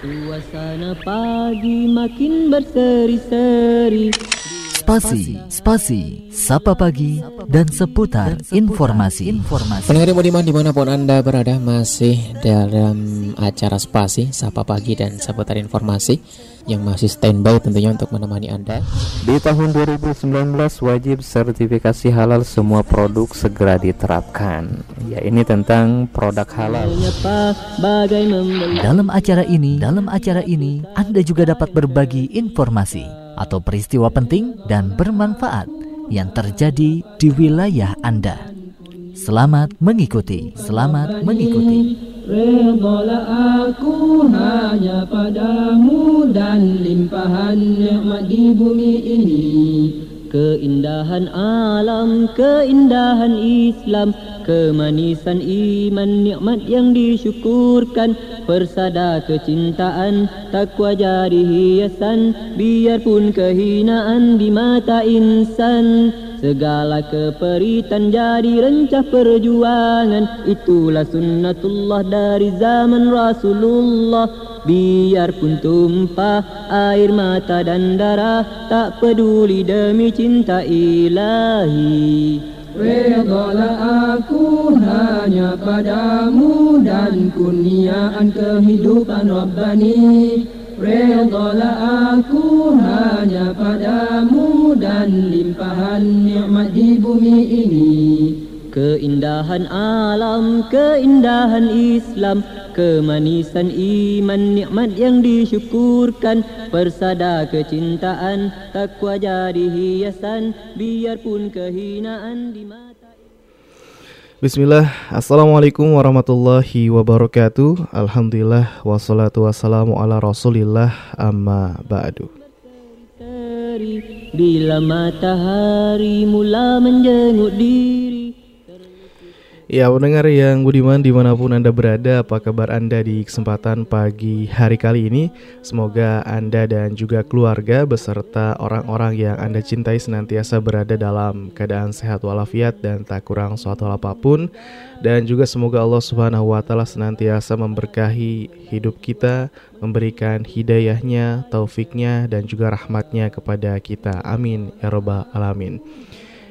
Suasana pagi makin berseri-seri Spasi, spasi, sapa pagi, dan seputar informasi. informasi. Pendengar Budiman di mana pun Anda berada masih dalam acara spasi, sapa pagi, dan seputar informasi yang masih standby tentunya untuk menemani Anda. Di tahun 2019 wajib sertifikasi halal semua produk segera diterapkan. Ya ini tentang produk halal. Dalam acara ini, dalam acara ini Anda juga dapat berbagi informasi atau peristiwa penting dan bermanfaat yang terjadi di wilayah Anda. Selamat mengikuti, selamat mengikuti. Redalah aku hanya padamu dan limpahan nikmat di bumi ini. Keindahan alam, keindahan Islam Kemanisan iman, nikmat yang disyukurkan. Persada kecintaan, takwa jadi hiasan Biarpun kehinaan di mata insan Segala keperitan jadi rencah perjuangan. Itulah sunnatullah dari zaman Rasulullah. Biarpun tumpah air mata dan darah Tak peduli demi cinta ilahi. Redalah aku hanya padamu Dan kurniaan kehidupan Rabbani Redalah aku hanya padamu Dan limpahan nikmat di bumi ini. Keindahan alam, keindahan Islam Kemanisan iman, nikmat yang disyukurkan. Persada kecintaan, takwa jadi hiasan Biarpun kehinaan di mata Bismillah, Assalamualaikum warahmatullahi wabarakatuh. Alhamdulillah, wassalatu wassalamu ala rasulillah. Amma ba'du. Bila matahari mula menjenguk diri Ya pendengar yang budiman di mana pun Anda berada Apa kabar Anda di kesempatan pagi hari kali ini? Semoga Anda dan juga keluarga beserta orang-orang yang Anda cintai senantiasa berada dalam keadaan sehat walafiat dan tak kurang suatu hal apa pun. Dan juga semoga Allah subhanahu wa ta'ala senantiasa memberkahi hidup kita Memberikan hidayahnya, taufiknya dan juga rahmatnya kepada kita. Amin. Ya robbal alamin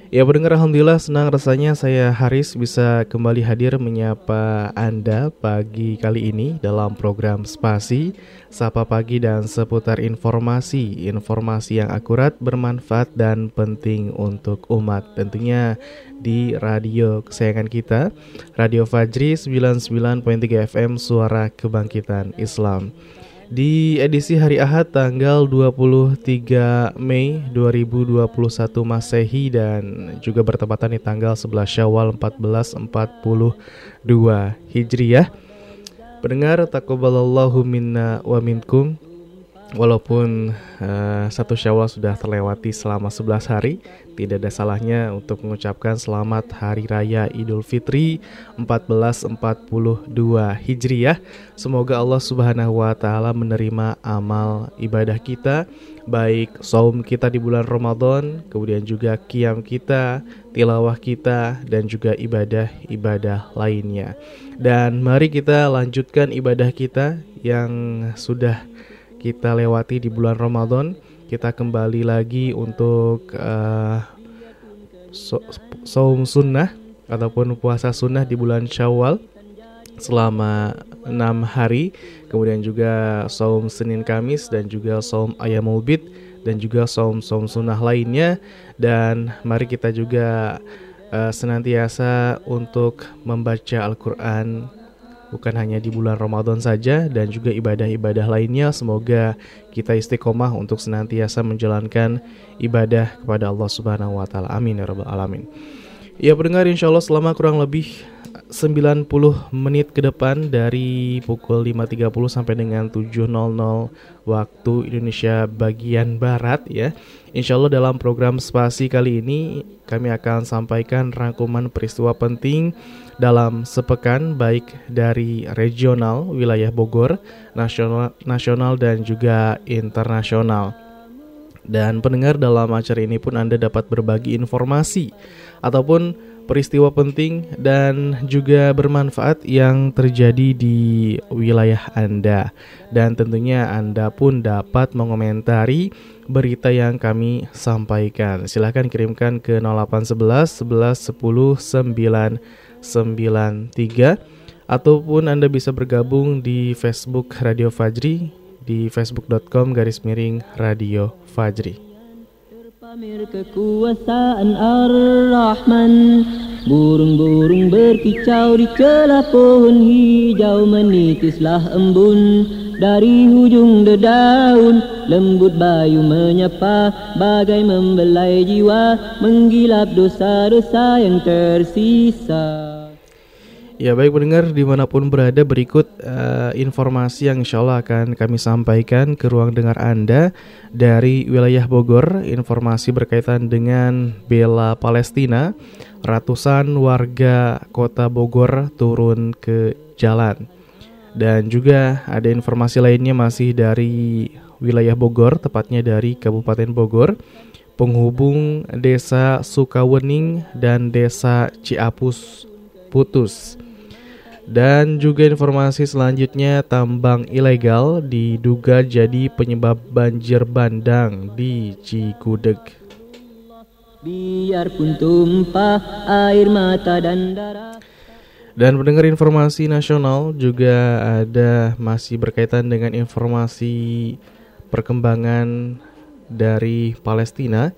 Ya pendengar Alhamdulillah senang rasanya saya Haris bisa kembali hadir menyapa Anda pagi kali ini dalam program Spasi Sapa Pagi dan seputar informasi. Informasi yang akurat, bermanfaat dan penting untuk umat. Tentunya di radio kesayangan kita Radio Fajri 99.3 FM Suara Kebangkitan Islam di edisi hari Ahad tanggal 23 Mei 2021 Masehi dan juga bertepatan di tanggal 11 Syawal 1442 Hijriah. Pendengar takobalallahu minna wa minkum Walaupun uh, satu syawal sudah terlewati selama 11 hari Tidak ada salahnya untuk mengucapkan selamat Hari Raya Idul Fitri 1442 Hijriah. Semoga Allah subhanahu wa ta'ala menerima amal ibadah kita Baik saum kita di bulan Ramadan Kemudian juga kiam kita, tilawah kita Dan juga ibadah-ibadah lainnya. Dan mari kita lanjutkan ibadah kita yang sudah kita lewati di bulan Ramadan kita kembali lagi untuk uh, saum sunnah ataupun puasa sunnah di bulan Syawal selama enam hari. Kemudian juga saum Senin Kamis dan juga saum Ayamul Bid dan juga saum-saum sunnah lainnya. Dan mari kita juga uh, senantiasa untuk membaca Al-Qur'an bukan hanya di bulan Ramadan saja dan juga ibadah-ibadah lainnya. Semoga kita istiqomah untuk senantiasa menjalankan ibadah kepada Allah Subhanahu wa taala. Amin ya rabbal alamin. Ya pendengar insya Allah selama kurang lebih 90 menit ke depan dari pukul 5.30 sampai dengan 7.00 waktu Indonesia bagian Barat ya Insya Allah dalam program spasi kali ini kami akan sampaikan rangkuman peristiwa penting dalam sepekan baik dari regional wilayah Bogor, nasional, nasional dan juga internasional. Dan pendengar dalam acara ini pun Anda dapat berbagi informasi ataupun peristiwa penting dan juga bermanfaat yang terjadi di wilayah Anda. Dan tentunya Anda pun dapat mengomentari berita yang kami sampaikan. Silahkan kirimkan ke 0811 11 10 993 ataupun Anda bisa bergabung di Facebook Radio Fajri di facebook.com garis miring Radio Fajri. Pamer kekuasaan Ar-Rahman. Burung-burung berkicau di celah pohon hijau Menitislah embun dari hujung dedaun Lembut bayu menyapa bagai membelai jiwa Menggilap dosa-dosa yang tersisa. Ya baik pendengar di mana pun berada berikut uh, informasi yang insya Allah akan kami sampaikan ke ruang dengar Anda dari wilayah Bogor. Informasi berkaitan dengan bela Palestina Ratusan warga kota Bogor turun ke jalan Dan juga ada informasi lainnya masih dari wilayah Bogor Tepatnya dari Kabupaten Bogor. Penghubung desa Sukawening dan desa Ciapus putus. Dan juga informasi selanjutnya tambang ilegal diduga jadi penyebab banjir bandang di Cigudeg. Biarpun tumpah air mata dan darah dan mendengar informasi nasional juga ada masih berkaitan dengan informasi perkembangan dari Palestina.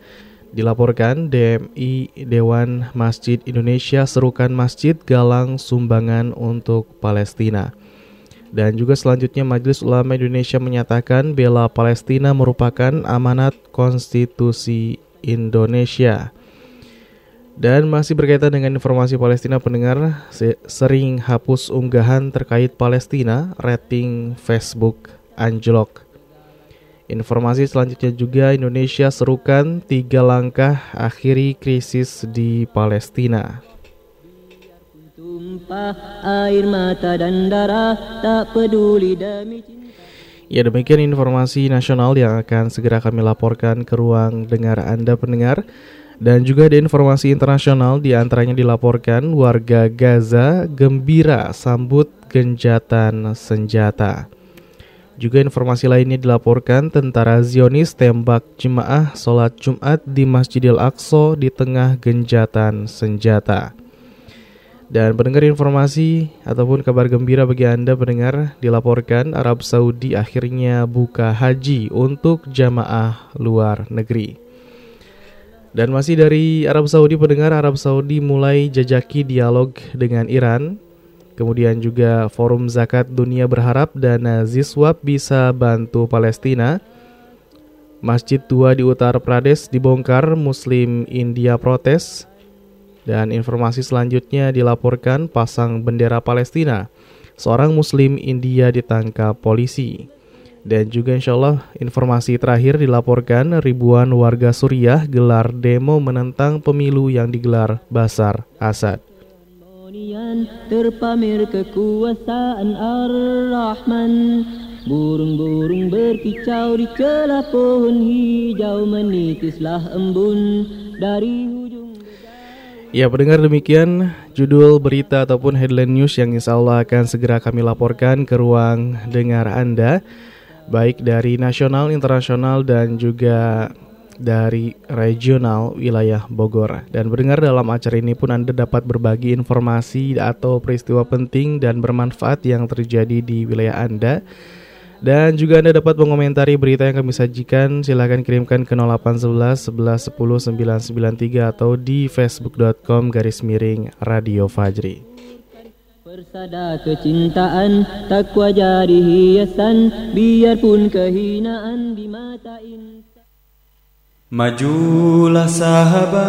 Dilaporkan DMI Dewan Masjid Indonesia serukan masjid galang sumbangan untuk Palestina. Dan juga selanjutnya Majelis Ulama Indonesia menyatakan bela Palestina merupakan amanat konstitusi Indonesia. Dan masih berkaitan dengan informasi Palestina pendengar sering hapus unggahan terkait Palestina, rating Facebook anjlok. Informasi selanjutnya juga Indonesia serukan tiga langkah akhiri krisis di Palestina. Tumpah air mata dan darah tak peduli demi cinta. Ya demikian informasi nasional yang akan segera kami laporkan ke ruang dengar Anda pendengar. Dan juga ada informasi internasional di antaranya dilaporkan warga Gaza gembira sambut genjatan senjata. Juga informasi lainnya dilaporkan tentara Zionis tembak jemaah sholat Jumat di Masjidil Aqsa di tengah genjatan senjata. Dan pendengar informasi ataupun kabar gembira bagi Anda pendengar dilaporkan Arab Saudi akhirnya buka haji untuk jamaah luar negeri. Dan masih dari Arab Saudi pendengar Arab Saudi mulai jajaki dialog dengan Iran Kemudian juga Forum Zakat Dunia berharap dana Ziswap bisa bantu Palestina. Masjid tua di Uttar Pradesh dibongkar, Muslim India protes. Dan informasi selanjutnya dilaporkan pasang bendera Palestina. Seorang Muslim India ditangkap polisi. Dan juga insya Allah informasi terakhir dilaporkan ribuan warga Suriah gelar demo menentang pemilu yang digelar Basar Asad. Terpamer kekuasaan Ar-Rahman. Burung-burung berkicau di celah pohon hijau Menitislah embun dari hujung Ya pendengar demikian judul berita ataupun headline news yang insya Allah akan segera kami laporkan ke ruang dengar Anda Baik dari nasional, internasional dan juga dari regional wilayah Bogor. Dan mendengar dalam acara ini pun Anda dapat berbagi informasi atau peristiwa penting dan bermanfaat yang terjadi di wilayah Anda. Dan juga Anda dapat mengomentari berita yang kami sajikan. Silahkan kirimkan ke 0811 11 10 993 atau di facebook.com garis miring Radio Fajri. Persada kecintaan takwa jadi hiasan biarpun kehinaan di mata insan. Majulah sahabat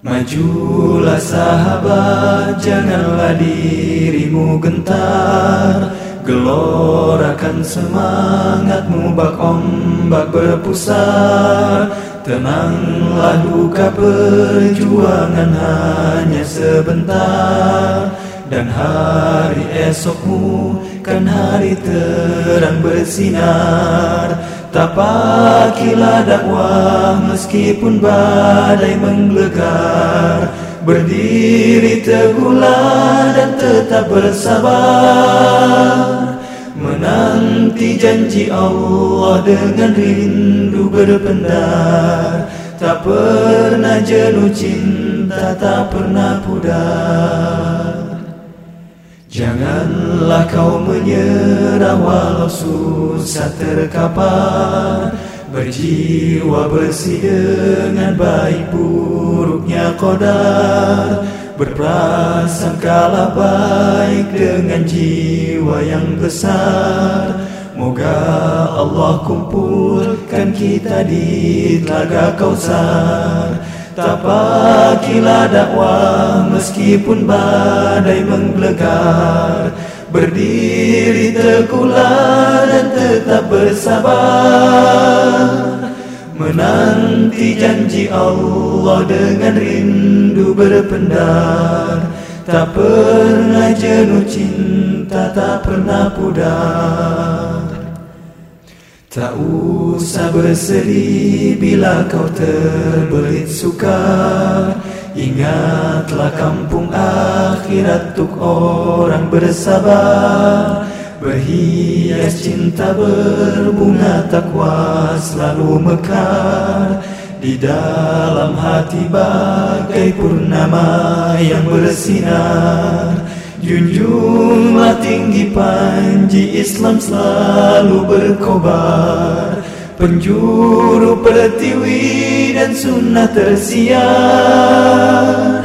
Majulah sahabat Janganlah dirimu gentar. Gelorakan semangatmu Bak ombak berpusar Tenanglah duka perjuangan hanya sebentar? Dan hari esokmu kan hari terang bersinar. Tapakilah dakwah meskipun badai menggelegar. Berdiri teguhlah dan tetap bersabar Menanti janji Allah dengan rindu berpendar. Tak pernah jenuh cinta, tak pernah pudar. Janganlah kau menyerah walau susah terkapar. Berjiwa bersih dengan baik buruknya kodar Berprasangkalah baik dengan jiwa yang besar. Moga Allah kumpulkan kita di telaga kausar. Tapakilah dakwah meskipun badai menggelegar. Berdiri teguhlah dan tetap bersabar Menanti janji Allah dengan rindu berpendar. Tak pernah jenuh cinta, tak pernah pudar. Tak usah bersedih bila kau terbelit sukar. Ingatlah kampung akhirat untuk orang bersabar Berhias cinta berbunga takwa selalu mekar Di dalam hati bagai purnama yang bersinar. Junjunglah tinggi panji Islam selalu berkobar. Penjuru pertiwi dan sunnah tersiar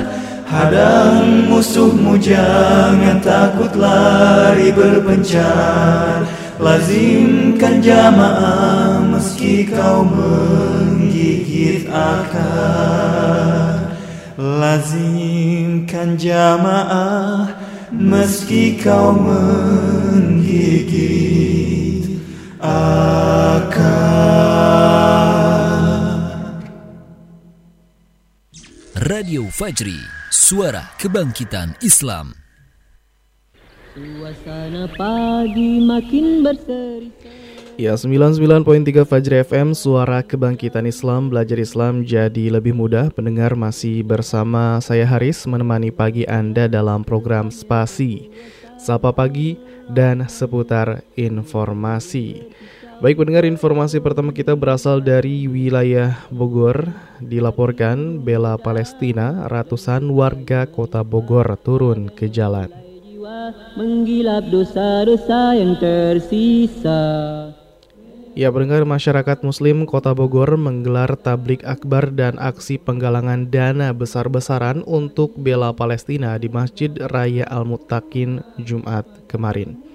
Hadang musuhmu jangan takut lari berpencar. Lazimkan jamaah meski kau menggigit akar. Lazimkan jamaah meski kau menggigit akar. Radio Fajri, suara kebangkitan Islam. Suasana pagi makin berseri Ya, 99.3 Fajri FM, suara kebangkitan Islam, belajar Islam jadi lebih mudah. Pendengar masih bersama saya Haris menemani pagi Anda dalam program Spasi. Sapa pagi dan seputar informasi. Baik pendengar, informasi pertama kita berasal dari wilayah Bogor. Dilaporkan bela Palestina, ratusan warga kota Bogor turun ke jalan. Menggilap dosa-dosa yang tersisa Ya, pendengar masyarakat muslim kota Bogor menggelar tablik akbar dan aksi penggalangan dana besar-besaran untuk bela Palestina di Masjid Raya Al-Muttaqin Jumat kemarin.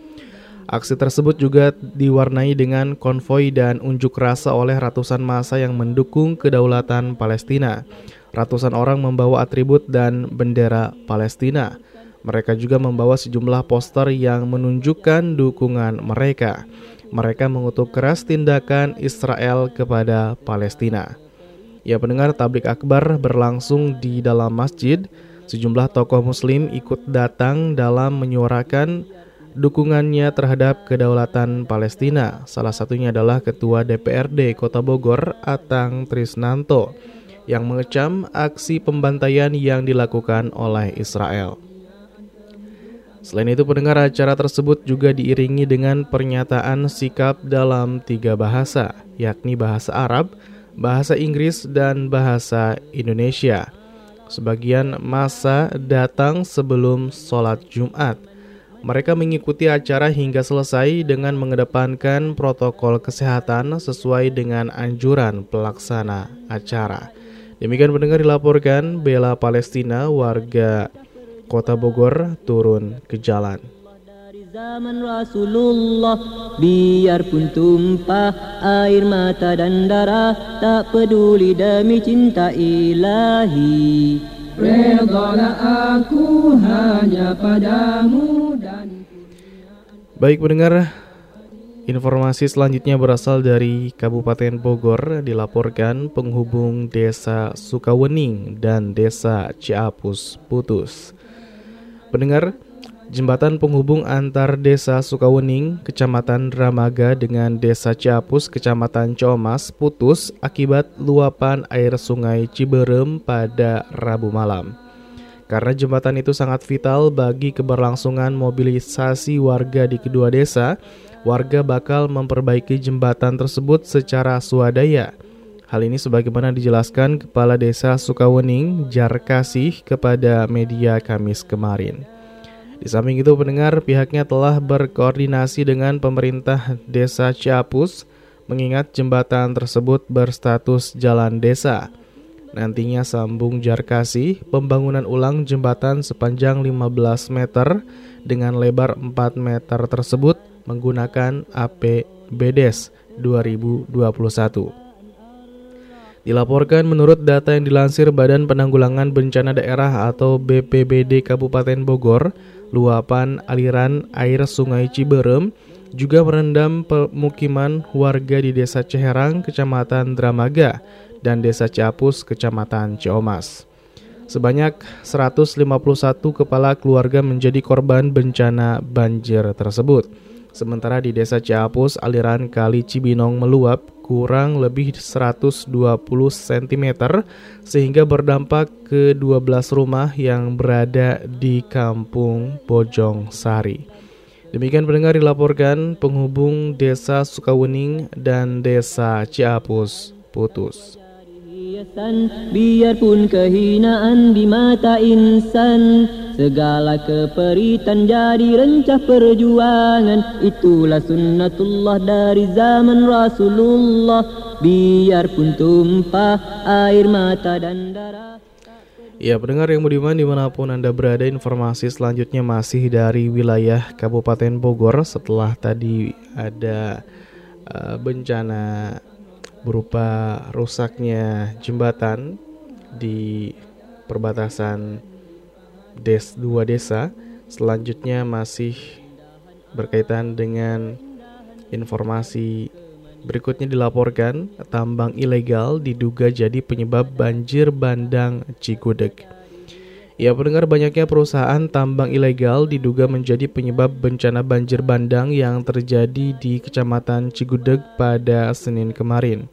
Aksi tersebut juga diwarnai dengan konvoi dan unjuk rasa oleh ratusan masa yang mendukung kedaulatan Palestina. Ratusan orang membawa atribut dan bendera Palestina. Mereka juga membawa sejumlah poster yang menunjukkan dukungan mereka. Mereka mengutuk keras tindakan Israel kepada Palestina. Ya pendengar tablik akbar berlangsung di dalam masjid. Sejumlah tokoh muslim ikut datang dalam menyuarakan dukungannya terhadap kedaulatan Palestina. Salah satunya adalah Ketua DPRD Kota Bogor, Atang Trisnanto, yang mengecam aksi pembantaian yang dilakukan oleh Israel. Selain itu, pendengar acara tersebut juga diiringi dengan pernyataan sikap dalam tiga bahasa, yakni bahasa Arab, bahasa Inggris, dan bahasa Indonesia. Sebagian masa datang sebelum sholat Jumat. Mereka mengikuti acara hingga selesai dengan mengedepankan protokol kesehatan sesuai dengan anjuran pelaksana acara. Demikian pendengar dilaporkan Bela Palestina warga Kota Bogor turun ke jalan. Zaman Rasulullah Biarpun tumpah air mata dan darah Tak peduli demi cinta ilahi Redalah aku hanya padamu dan Baik pendengar, informasi selanjutnya berasal dari Kabupaten Bogor dilaporkan penghubung Desa Sukawening dan Desa Ciapus putus. Pendengar, Jembatan penghubung antar Desa Sukawening, Kecamatan Dramaga dengan Desa Ciapus, Kecamatan Comas putus akibat luapan air Sungai Ciberem pada Rabu malam. Karena jembatan itu sangat vital bagi keberlangsungan mobilisasi warga di kedua desa, warga bakal memperbaiki jembatan tersebut secara swadaya. Hal ini sebagaimana dijelaskan Kepala Desa Sukawening, Jarkasih kepada media Kamis kemarin. Di samping itu pendengar pihaknya telah berkoordinasi dengan pemerintah desa Ciapus mengingat jembatan tersebut berstatus jalan desa. Nantinya sambung Jarkasi, pembangunan ulang jembatan sepanjang 15 meter dengan lebar 4 meter tersebut menggunakan APBDes 2021. Dilaporkan menurut data yang dilansir Badan Penanggulangan Bencana Daerah atau BPBD Kabupaten Bogor, luapan aliran air Sungai Ciberem juga merendam pemukiman warga di Desa Ceherang, Kecamatan Dramaga, dan Desa Ciapus, Kecamatan Ciomas. Sebanyak 151 kepala keluarga menjadi korban bencana banjir tersebut. Sementara di Desa Ciapus, aliran Kali Cibinong meluap kurang lebih 120 cm sehingga berdampak ke 12 rumah yang berada di kampung Bojong Sari. Demikian pendengar dilaporkan penghubung Desa Sukawening dan Desa Ciapus putus. Biarpun kehinaan di mata insan. Segala keperitan jadi rencah perjuangan. Itulah sunnatullah dari zaman Rasulullah. Biarpun tumpah air mata dan darah. Ya pendengar yang budiman di mana pun Anda berada informasi selanjutnya masih dari wilayah Kabupaten Bogor. Setelah tadi ada uh, bencana berupa rusaknya jembatan di perbatasan des dua desa. Selanjutnya masih berkaitan dengan informasi berikutnya dilaporkan tambang ilegal diduga jadi penyebab banjir bandang Cigudeg. Ya, pendengar banyaknya perusahaan tambang ilegal diduga menjadi penyebab bencana banjir bandang yang terjadi di Kecamatan Cigudeg pada Senin kemarin.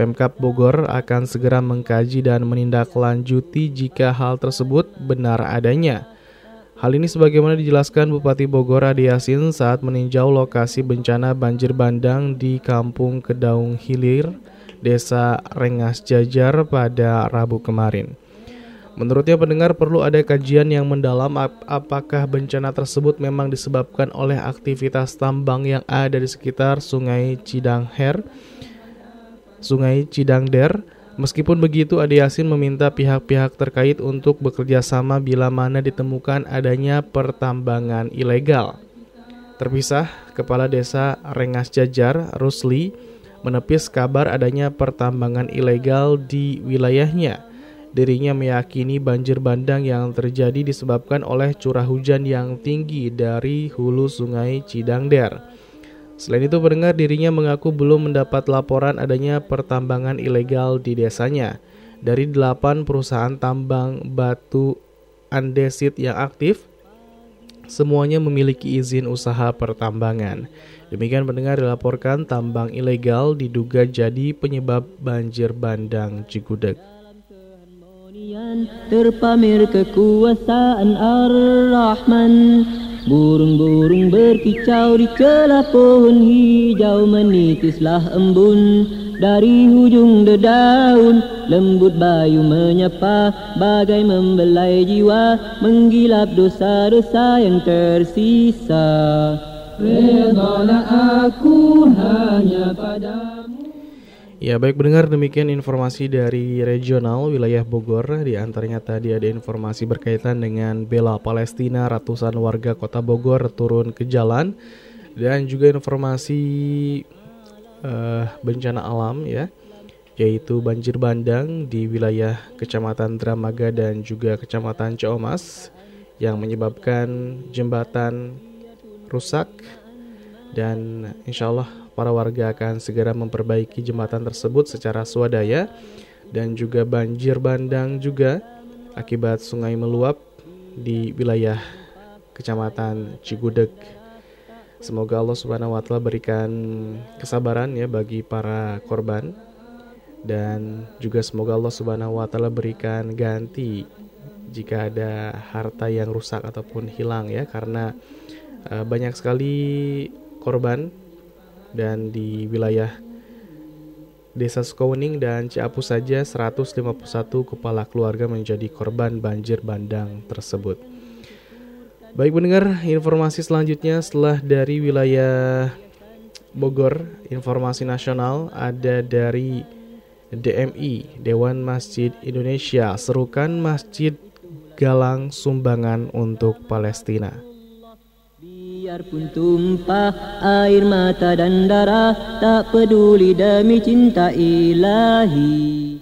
Pemkap Bogor akan segera mengkaji dan menindaklanjuti jika hal tersebut benar adanya. Hal ini sebagaimana dijelaskan Bupati Bogor Adi Yasin saat meninjau lokasi bencana banjir bandang di Kampung Kedaung Hilir, Desa Rengas Jajar pada Rabu kemarin. Menurutnya pendengar perlu ada kajian yang mendalam ap apakah bencana tersebut memang disebabkan oleh aktivitas tambang yang ada di sekitar Sungai Cidangher Sungai Cidangder. Meskipun begitu, Ade Yasin meminta pihak-pihak terkait untuk bekerja sama bila mana ditemukan adanya pertambangan ilegal. Terpisah, Kepala Desa Rengas Jajar, Rusli, menepis kabar adanya pertambangan ilegal di wilayahnya. Dirinya meyakini banjir bandang yang terjadi disebabkan oleh curah hujan yang tinggi dari hulu sungai Cidangder. Selain itu pendengar dirinya mengaku belum mendapat laporan adanya pertambangan ilegal di desanya. Dari delapan perusahaan tambang batu andesit yang aktif, semuanya memiliki izin usaha pertambangan. Demikian pendengar dilaporkan tambang ilegal diduga jadi penyebab banjir bandang Cigudeg. Burung-burung berkicau di celah pohon hijau Menitislah embun. Dari hujung dedaun Lembut bayu menyapa bagai membelai jiwa Menggilap dosa-dosa yang tersisa. Redalah aku hanya padamu Ya baik mendengar demikian informasi dari regional wilayah Bogor Di antaranya tadi ada informasi berkaitan dengan bela Palestina Ratusan warga kota Bogor turun ke jalan Dan juga informasi uh, bencana alam ya Yaitu banjir bandang di wilayah kecamatan Dramaga dan juga kecamatan Ciomas Yang menyebabkan jembatan rusak. Dan insya Allah para warga akan segera memperbaiki jembatan tersebut secara swadaya dan juga banjir bandang juga akibat sungai meluap di wilayah Kecamatan Cigudeg. Semoga Allah Subhanahu wa taala berikan kesabaran ya bagi para korban dan juga semoga Allah Subhanahu wa taala berikan ganti jika ada harta yang rusak ataupun hilang ya karena uh, banyak sekali korban dan di wilayah Desa Sukawening dan Ciapu saja 151 kepala keluarga menjadi korban banjir bandang tersebut. Baik mendengar informasi selanjutnya setelah dari wilayah Bogor, informasi nasional ada dari DMI, Dewan Masjid Indonesia, serukan Masjid Galang Sumbangan untuk Palestina. Biarpun tumpah air mata dan darah, tak peduli demi cinta ilahi.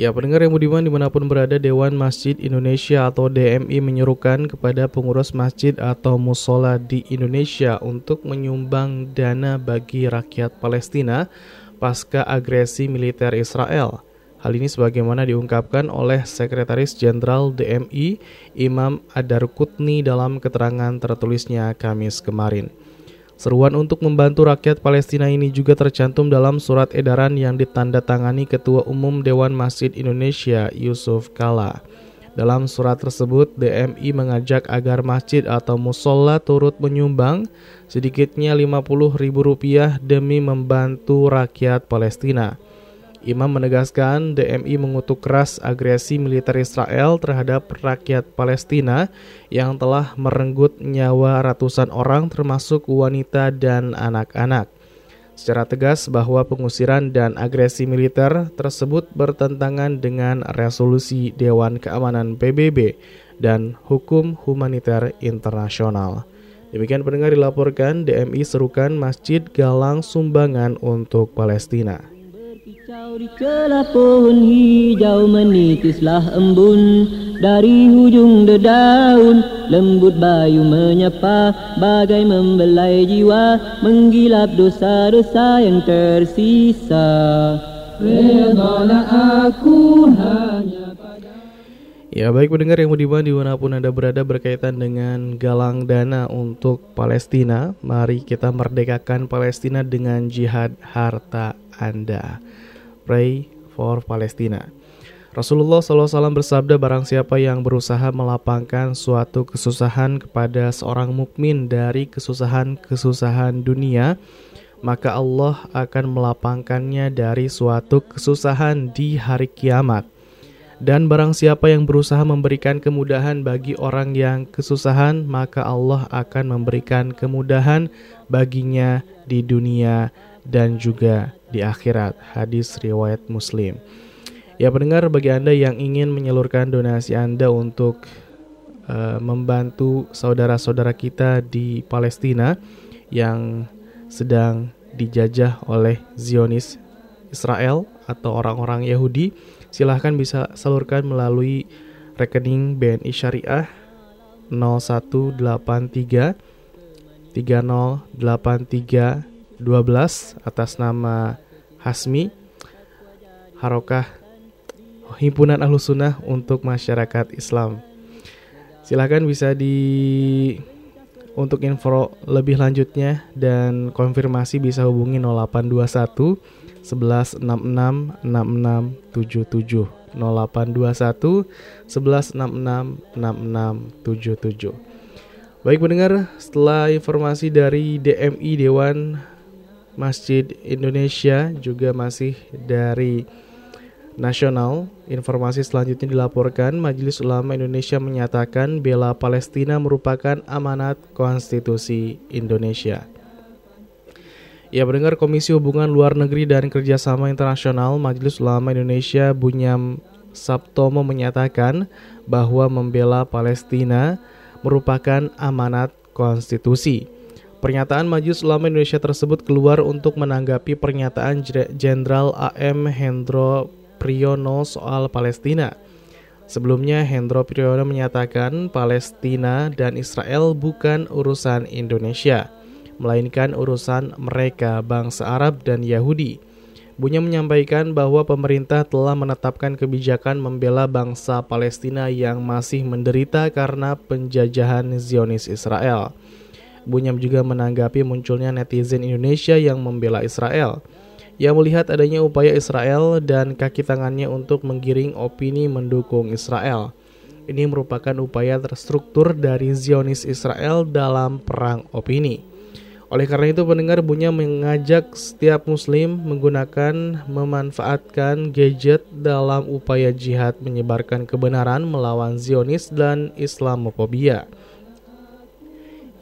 Ya, pendengar yang budiman di mana pun berada, Dewan Masjid Indonesia atau DMI menyerukan kepada pengurus masjid atau musola di Indonesia untuk menyumbang dana bagi rakyat Palestina pasca agresi militer Israel. Hal ini sebagaimana diungkapkan oleh Sekretaris Jenderal DMI Imam Adar Kutni dalam keterangan tertulisnya Kamis kemarin. Seruan untuk membantu rakyat Palestina ini juga tercantum dalam surat edaran yang ditandatangani Ketua Umum Dewan Masjid Indonesia Yusuf Kala. Dalam surat tersebut, DMI mengajak agar masjid atau musola turut menyumbang sedikitnya Rp50.000 demi membantu rakyat Palestina. Imam menegaskan DMI mengutuk keras agresi militer Israel terhadap rakyat Palestina yang telah merenggut nyawa ratusan orang termasuk wanita dan anak-anak. Secara tegas bahwa pengusiran dan agresi militer tersebut bertentangan dengan resolusi Dewan Keamanan PBB dan hukum humaniter internasional. Demikian pendengar dilaporkan DMI serukan Masjid Galang Sumbangan untuk Palestina. Kicau di celah pohon hijau menitislah embun. Dari hujung dedaun lembut bayu menyapa. Bagai membelai jiwa menggilap dosa-dosa yang tersisa. Redalah aku hanya Ya baik pendengar yang budiman di mana pun Anda berada berkaitan dengan galang dana untuk Palestina Mari kita merdekakan Palestina dengan jihad harta Anda Pray for Palestina. Rasulullah SAW bersabda barang siapa yang berusaha melapangkan suatu kesusahan kepada seorang mukmin dari kesusahan-kesusahan dunia, maka Allah akan melapangkannya dari suatu kesusahan di hari kiamat. Dan barang siapa yang berusaha memberikan kemudahan bagi orang yang kesusahan, maka Allah akan memberikan kemudahan baginya di dunia dan juga di akhirat. Hadis riwayat Muslim. Ya pendengar bagi Anda yang ingin menyalurkan donasi Anda untuk uh, membantu saudara-saudara kita di Palestina yang sedang dijajah oleh Zionis Israel atau orang-orang Yahudi, silahkan bisa salurkan melalui rekening BNI Syariah 0183 3083 12 atas nama Hasmi Harokah Himpunan Ahlus Sunnah untuk Masyarakat Islam. Silahkan bisa di untuk info lebih lanjutnya dan konfirmasi bisa hubungi 0821 1166 6677 0821 1166 6677 Baik mendengar, setelah informasi dari DMI Dewan Masjid Indonesia juga masih dari nasional. Informasi selanjutnya dilaporkan Majelis Ulama Indonesia menyatakan bela Palestina merupakan amanat konstitusi Indonesia. Ya, mendengar Komisi Hubungan Luar Negeri dan Kerjasama Internasional Majelis Ulama Indonesia Bunyam Sabtomo menyatakan bahwa membela Palestina merupakan amanat konstitusi. Pernyataan Majelis Ulama Indonesia tersebut keluar untuk menanggapi pernyataan Jenderal AM Hendro Priyono soal Palestina. Sebelumnya Hendro Priyono menyatakan Palestina dan Israel bukan urusan Indonesia, melainkan urusan mereka bangsa Arab dan Yahudi. Bunya menyampaikan bahwa pemerintah telah menetapkan kebijakan membela bangsa Palestina yang masih menderita karena penjajahan Zionis Israel. Bunyam juga menanggapi munculnya netizen Indonesia yang membela Israel. Ia melihat adanya upaya Israel dan kaki tangannya untuk menggiring opini mendukung Israel. Ini merupakan upaya terstruktur dari Zionis Israel dalam perang opini. Oleh karena itu pendengar punya mengajak setiap muslim menggunakan memanfaatkan gadget dalam upaya jihad menyebarkan kebenaran melawan Zionis dan Islamophobia.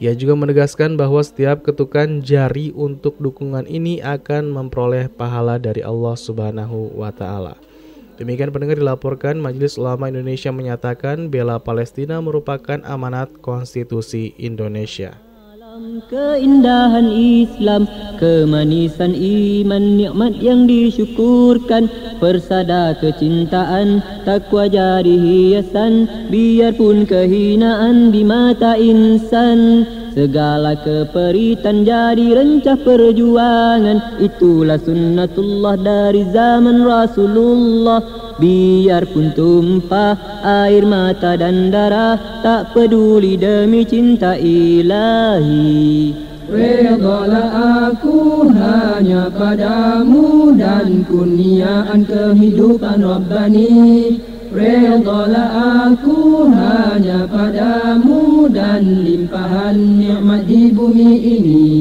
Ia juga menegaskan bahwa setiap ketukan jari untuk dukungan ini akan memperoleh pahala dari Allah Subhanahu wa taala. Demikian pendengar dilaporkan Majelis Ulama Indonesia menyatakan bela Palestina merupakan amanat konstitusi Indonesia. Keindahan Islam, kemanisan iman, nikmat yang disyukurkan, persada kecintaan, takwa jadi hiasan, biarpun kehinaan di mata insan. Segala keperitan jadi rencah perjuangan Itulah sunnatullah dari zaman Rasulullah Biarpun tumpah air mata dan darah Tak peduli demi cinta ilahi. Redalah aku hanya padamu dan kurniaan kehidupan Rabbani. Redalah aku hanya padamu dan limpahan nikmat di bumi ini.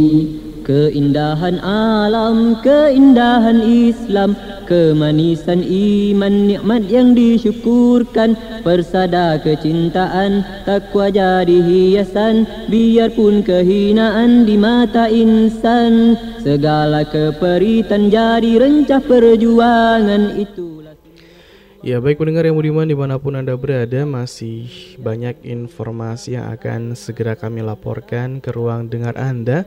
Keindahan alam, keindahan Islam Kemanisan iman, nikmat yang disyukurkan. Persada kecintaan, takwa jadi hiasan. Biarpun kehinaan di mata insan. Segala keperitan jadi rencah perjuangan Itulah. Ya baik pendengar yang budiman di mana pun Anda berada Masih banyak informasi yang akan segera kami laporkan ke ruang dengar Anda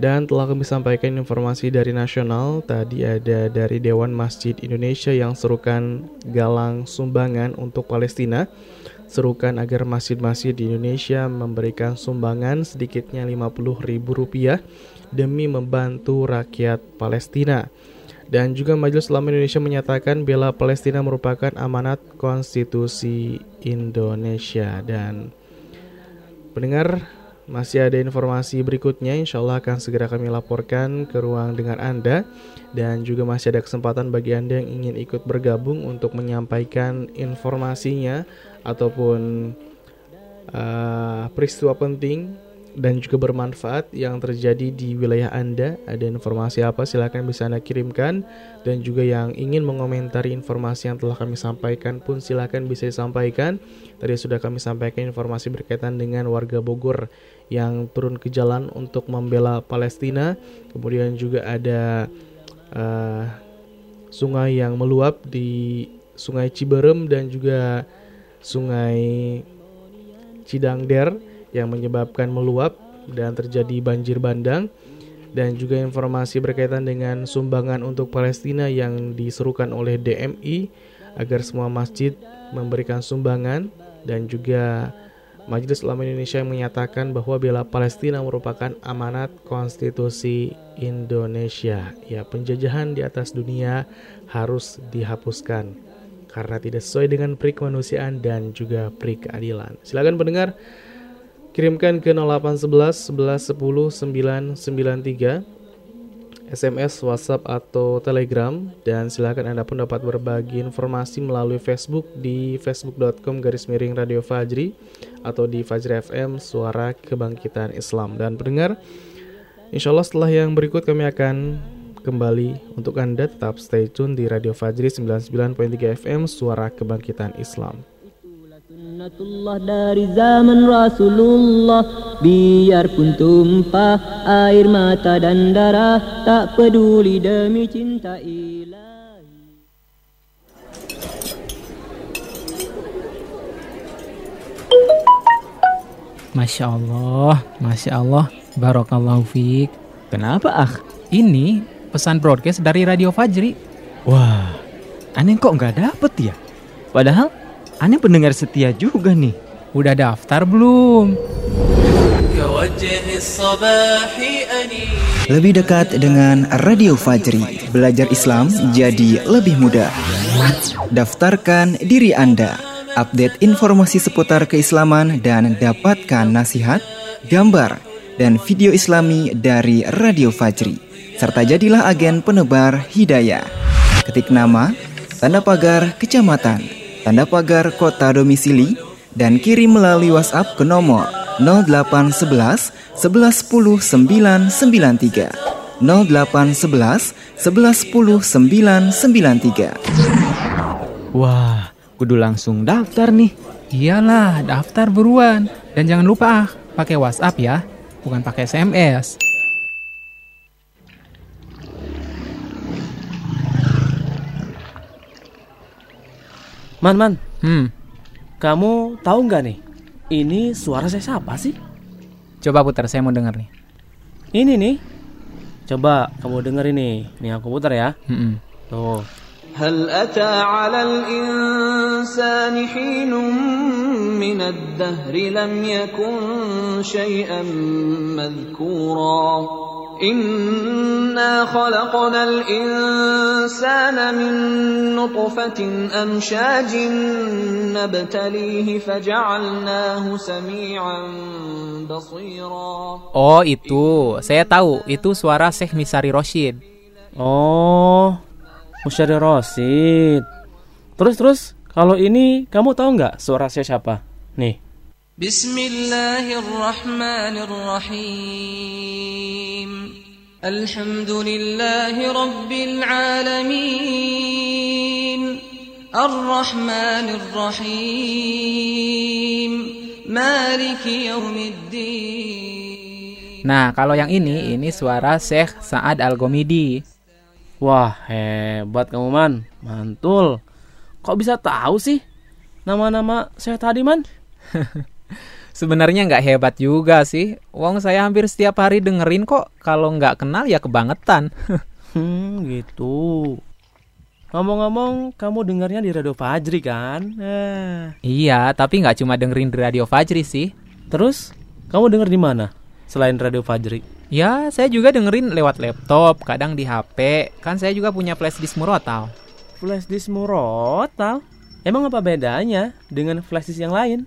Dan telah kami sampaikan informasi dari nasional Tadi ada dari Dewan Masjid Indonesia yang serukan galang sumbangan untuk Palestina. Serukan agar masjid-masjid di Indonesia memberikan sumbangan sedikitnya Rp50.000 Demi membantu rakyat Palestina. Dan juga Majelis Ulama Indonesia menyatakan bela Palestina merupakan amanat konstitusi Indonesia. Dan pendengar masih ada informasi berikutnya insya Allah akan segera kami laporkan ke ruang dengar Anda. Dan juga masih ada kesempatan bagi Anda yang ingin ikut bergabung untuk menyampaikan informasinya ataupun uh, peristiwa penting dan juga bermanfaat yang terjadi di wilayah Anda. Ada informasi apa silahkan bisa Anda kirimkan dan juga yang ingin mengomentari informasi yang telah kami sampaikan pun silahkan bisa disampaikan. Tadi sudah kami sampaikan informasi berkaitan dengan warga Bogor yang turun ke jalan untuk membela Palestina. Kemudian juga ada uh, sungai yang meluap di Sungai Ciberem dan juga Sungai Cidangder yang menyebabkan meluap dan terjadi banjir bandang dan juga informasi berkaitan dengan sumbangan untuk Palestina yang diserukan oleh DMI agar semua masjid memberikan sumbangan dan juga Majelis Ulama Indonesia yang menyatakan bahwa bela Palestina merupakan amanat konstitusi Indonesia. Ya, penjajahan di atas dunia harus dihapuskan karena tidak sesuai dengan peri kemanusiaan dan juga peri keadilan. Silakan pendengar Kirimkan ke 0811 11 10 993 SMS, WhatsApp atau Telegram. Dan silakan Anda pun dapat berbagi informasi melalui Facebook di facebook.com garis miring Radio Fajri atau di Fajri FM Suara Kebangkitan Islam. Dan pendengar Insya Allah setelah yang berikut kami akan kembali. Untuk Anda tetap stay tune di Radio Fajri 99.3 FM Suara Kebangkitan Islam. Sunnatullah dari zaman Rasulullah Biarpun tumpah air mata dan darah Tak peduli demi cinta ilahi Masya Allah, Masya Allah, Barokallahu fiq Kenapa ah? Ini pesan broadcast dari Radio Fajri Wah, aneh kok nggak dapet ya? Padahal Aneh pendengar setia juga nih. Udah daftar belum? Lebih dekat dengan Radio Fajri, belajar Islam jadi lebih mudah. Daftarkan diri Anda, update informasi seputar keislaman dan dapatkan nasihat, gambar, dan video islami dari Radio Fajri. Serta jadilah agen penebar hidayah. Ketik nama, tanda pagar kecamatan, tanda pagar kota domisili, dan kirim melalui WhatsApp ke nomor 0811 1110 993 0811 1110 993 Wah, kudu langsung daftar nih. Iyalah, daftar buruan. Dan jangan lupa ah, pakai WhatsApp ya, bukan pakai SMS. Man, man. Hmm, Kamu tahu nggak nih? Ini suara saya siapa sih? coba putar, saya mau denger nih. Ini nih. Coba kamu denger ini. Nih aku putar ya. Hmm, Tuh. هل أتى على الإنسان حين من الدهر لم يكن شيئا مذكورا Inna khalaqnal insana min nutfatin amshajin nabtalihi faja'alnahu sami'an basira. Oh, itu. Saya tahu. Itu suara Syekh Misari Roshid. Oh, Misari Roshid. Terus terus, kalau ini kamu tahu nggak suara saya siapa? Nih. بسم الله الرحمن الرحيم الحمد لله رب العالمين الرحمن الرحيم مالك يوم الدين Nah, kalau yang ini, ini suara Syekh Sa'ad Al-Gomidi. Wah, hebat kamu man, mantul. Kok bisa tahu sih nama-nama saya tadi man? Sebenarnya nggak hebat juga sih. Wong saya hampir setiap hari dengerin kok. Kalau nggak kenal ya kebangetan. Hmm, gitu. Ngomong-ngomong, kamu dengarnya di Radio Fajri kan? Eh. iya, tapi nggak cuma dengerin di Radio Fajri sih. Terus, kamu denger di mana? Selain Radio Fajri. Ya, saya juga dengerin lewat laptop, kadang di HP. Kan saya juga punya flash disk murotal. Flash disk murotal? Emang apa bedanya dengan flash disk yang lain?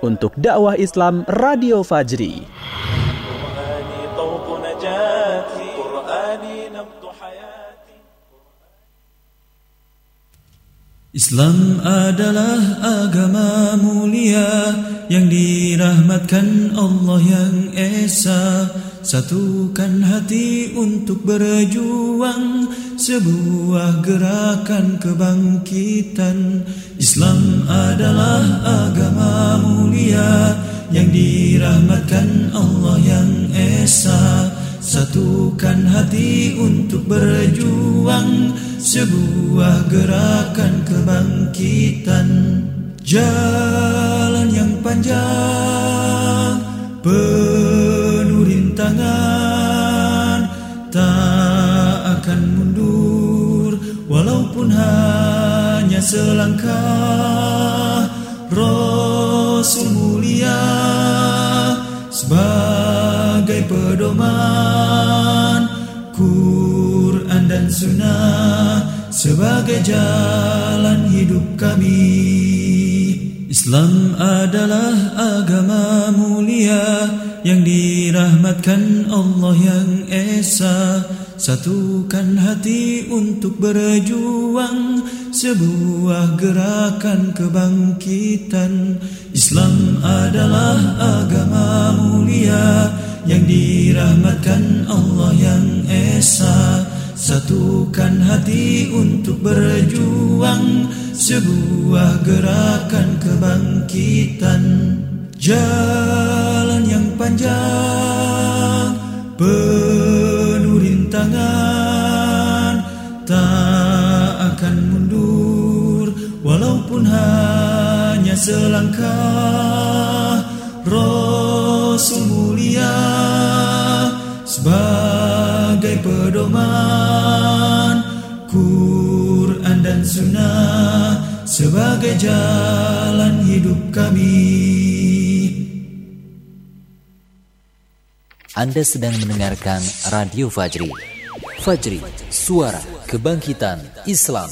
untuk dakwah Islam Radio Fajri. Islam adalah agama mulia yang dirahmatkan Allah yang Esa Satukan hati untuk berjuang sebuah gerakan kebangkitan. Islam adalah agama mulia yang dirahmatkan Allah yang Esa. Satukan hati untuk berjuang sebuah gerakan kebangkitan. Jalan yang panjang penuh rintangan Tak akan Walaupun hanya selangkah Rasul mulia Sebagai pedoman Quran dan sunnah Sebagai jalan hidup kami Islam adalah agama mulia yang dirahmatkan Allah yang Esa. Satukan hati untuk berjuang Sebuah gerakan kebangkitan. Islam adalah agama mulia Yang dirahmatkan Allah yang Esa Satukan hati untuk berjuang Sebuah gerakan kebangkitan. Jalan yang panjang Penuh rintangan Tak akan mundur. Walaupun hanya selangkah Rasul mulia Sebagai pedoman Quran dan sunnah Sebagai jalan hidup kami Anda sedang mendengarkan Radio Fajri. Fajri, suara kebangkitan Islam.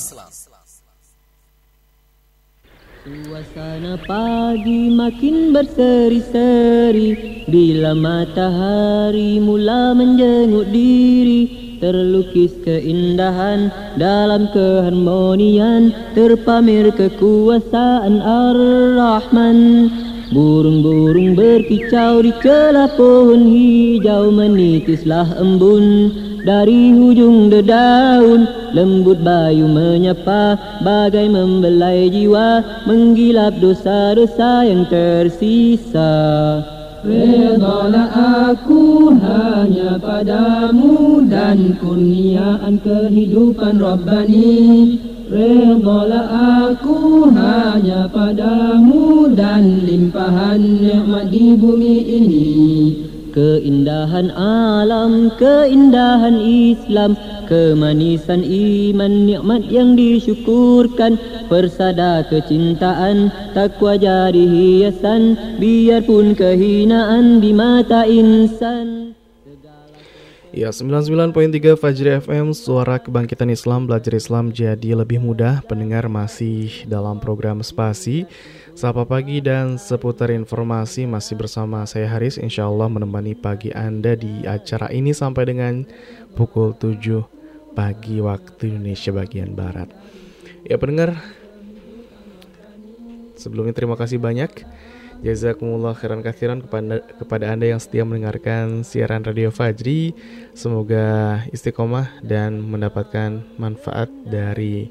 Suasana pagi makin berseri-seri. Bila matahari mula menjenguk diri Terlukis keindahan dalam keharmonian Terpamer kekuasaan Ar-Rahman. Burung-burung berkicau di celah pohon hijau Menitislah embun dari hujung dedaun Lembut bayu menyapa bagai membelai jiwa Menggilap dosa-dosa yang tersisa. Redalah aku hanya padamu dan kurniaan kehidupan Rabbani. Redalah aku hanya padamu dan limpahan nikmat di bumi ini Keindahan alam, keindahan Islam Kemanisan iman, nikmat yang disyukurkan Persada kecintaan, takwa jadi hiasan Biarpun kehinaan di mata insan Ya, 99.3 Fajri FM, suara kebangkitan Islam, belajar Islam jadi lebih mudah. Pendengar masih dalam program Spasi. Sapa pagi dan seputar informasi masih bersama saya Haris. Insya Allah menemani pagi Anda di acara ini sampai dengan pukul 7 pagi waktu Indonesia bagian Barat. Ya pendengar, sebelumnya terima kasih banyak. Jazakumullah khairan kathiran kepada, kepada Anda yang setia mendengarkan siaran Radio Fajri. Semoga istiqomah dan mendapatkan manfaat dari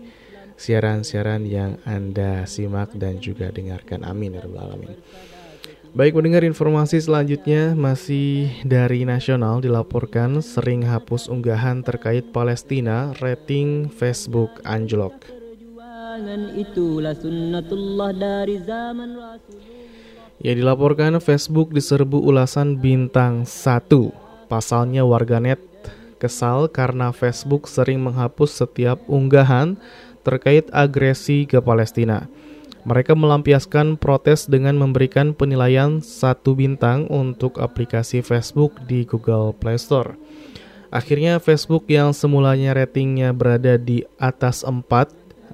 siaran-siaran yang Anda simak dan juga dengarkan. Amin ya rabbal alamin. Baik mendengar informasi selanjutnya masih dari nasional dilaporkan sering hapus unggahan terkait Palestina, rating Facebook anjlok. Ya dilaporkan Facebook diserbu ulasan bintang 1 Pasalnya warganet kesal karena Facebook sering menghapus setiap unggahan terkait agresi ke Palestina. Mereka melampiaskan protes dengan memberikan penilaian satu bintang untuk aplikasi Facebook di Google Play Store. Akhirnya Facebook yang semulanya ratingnya berada di atas 4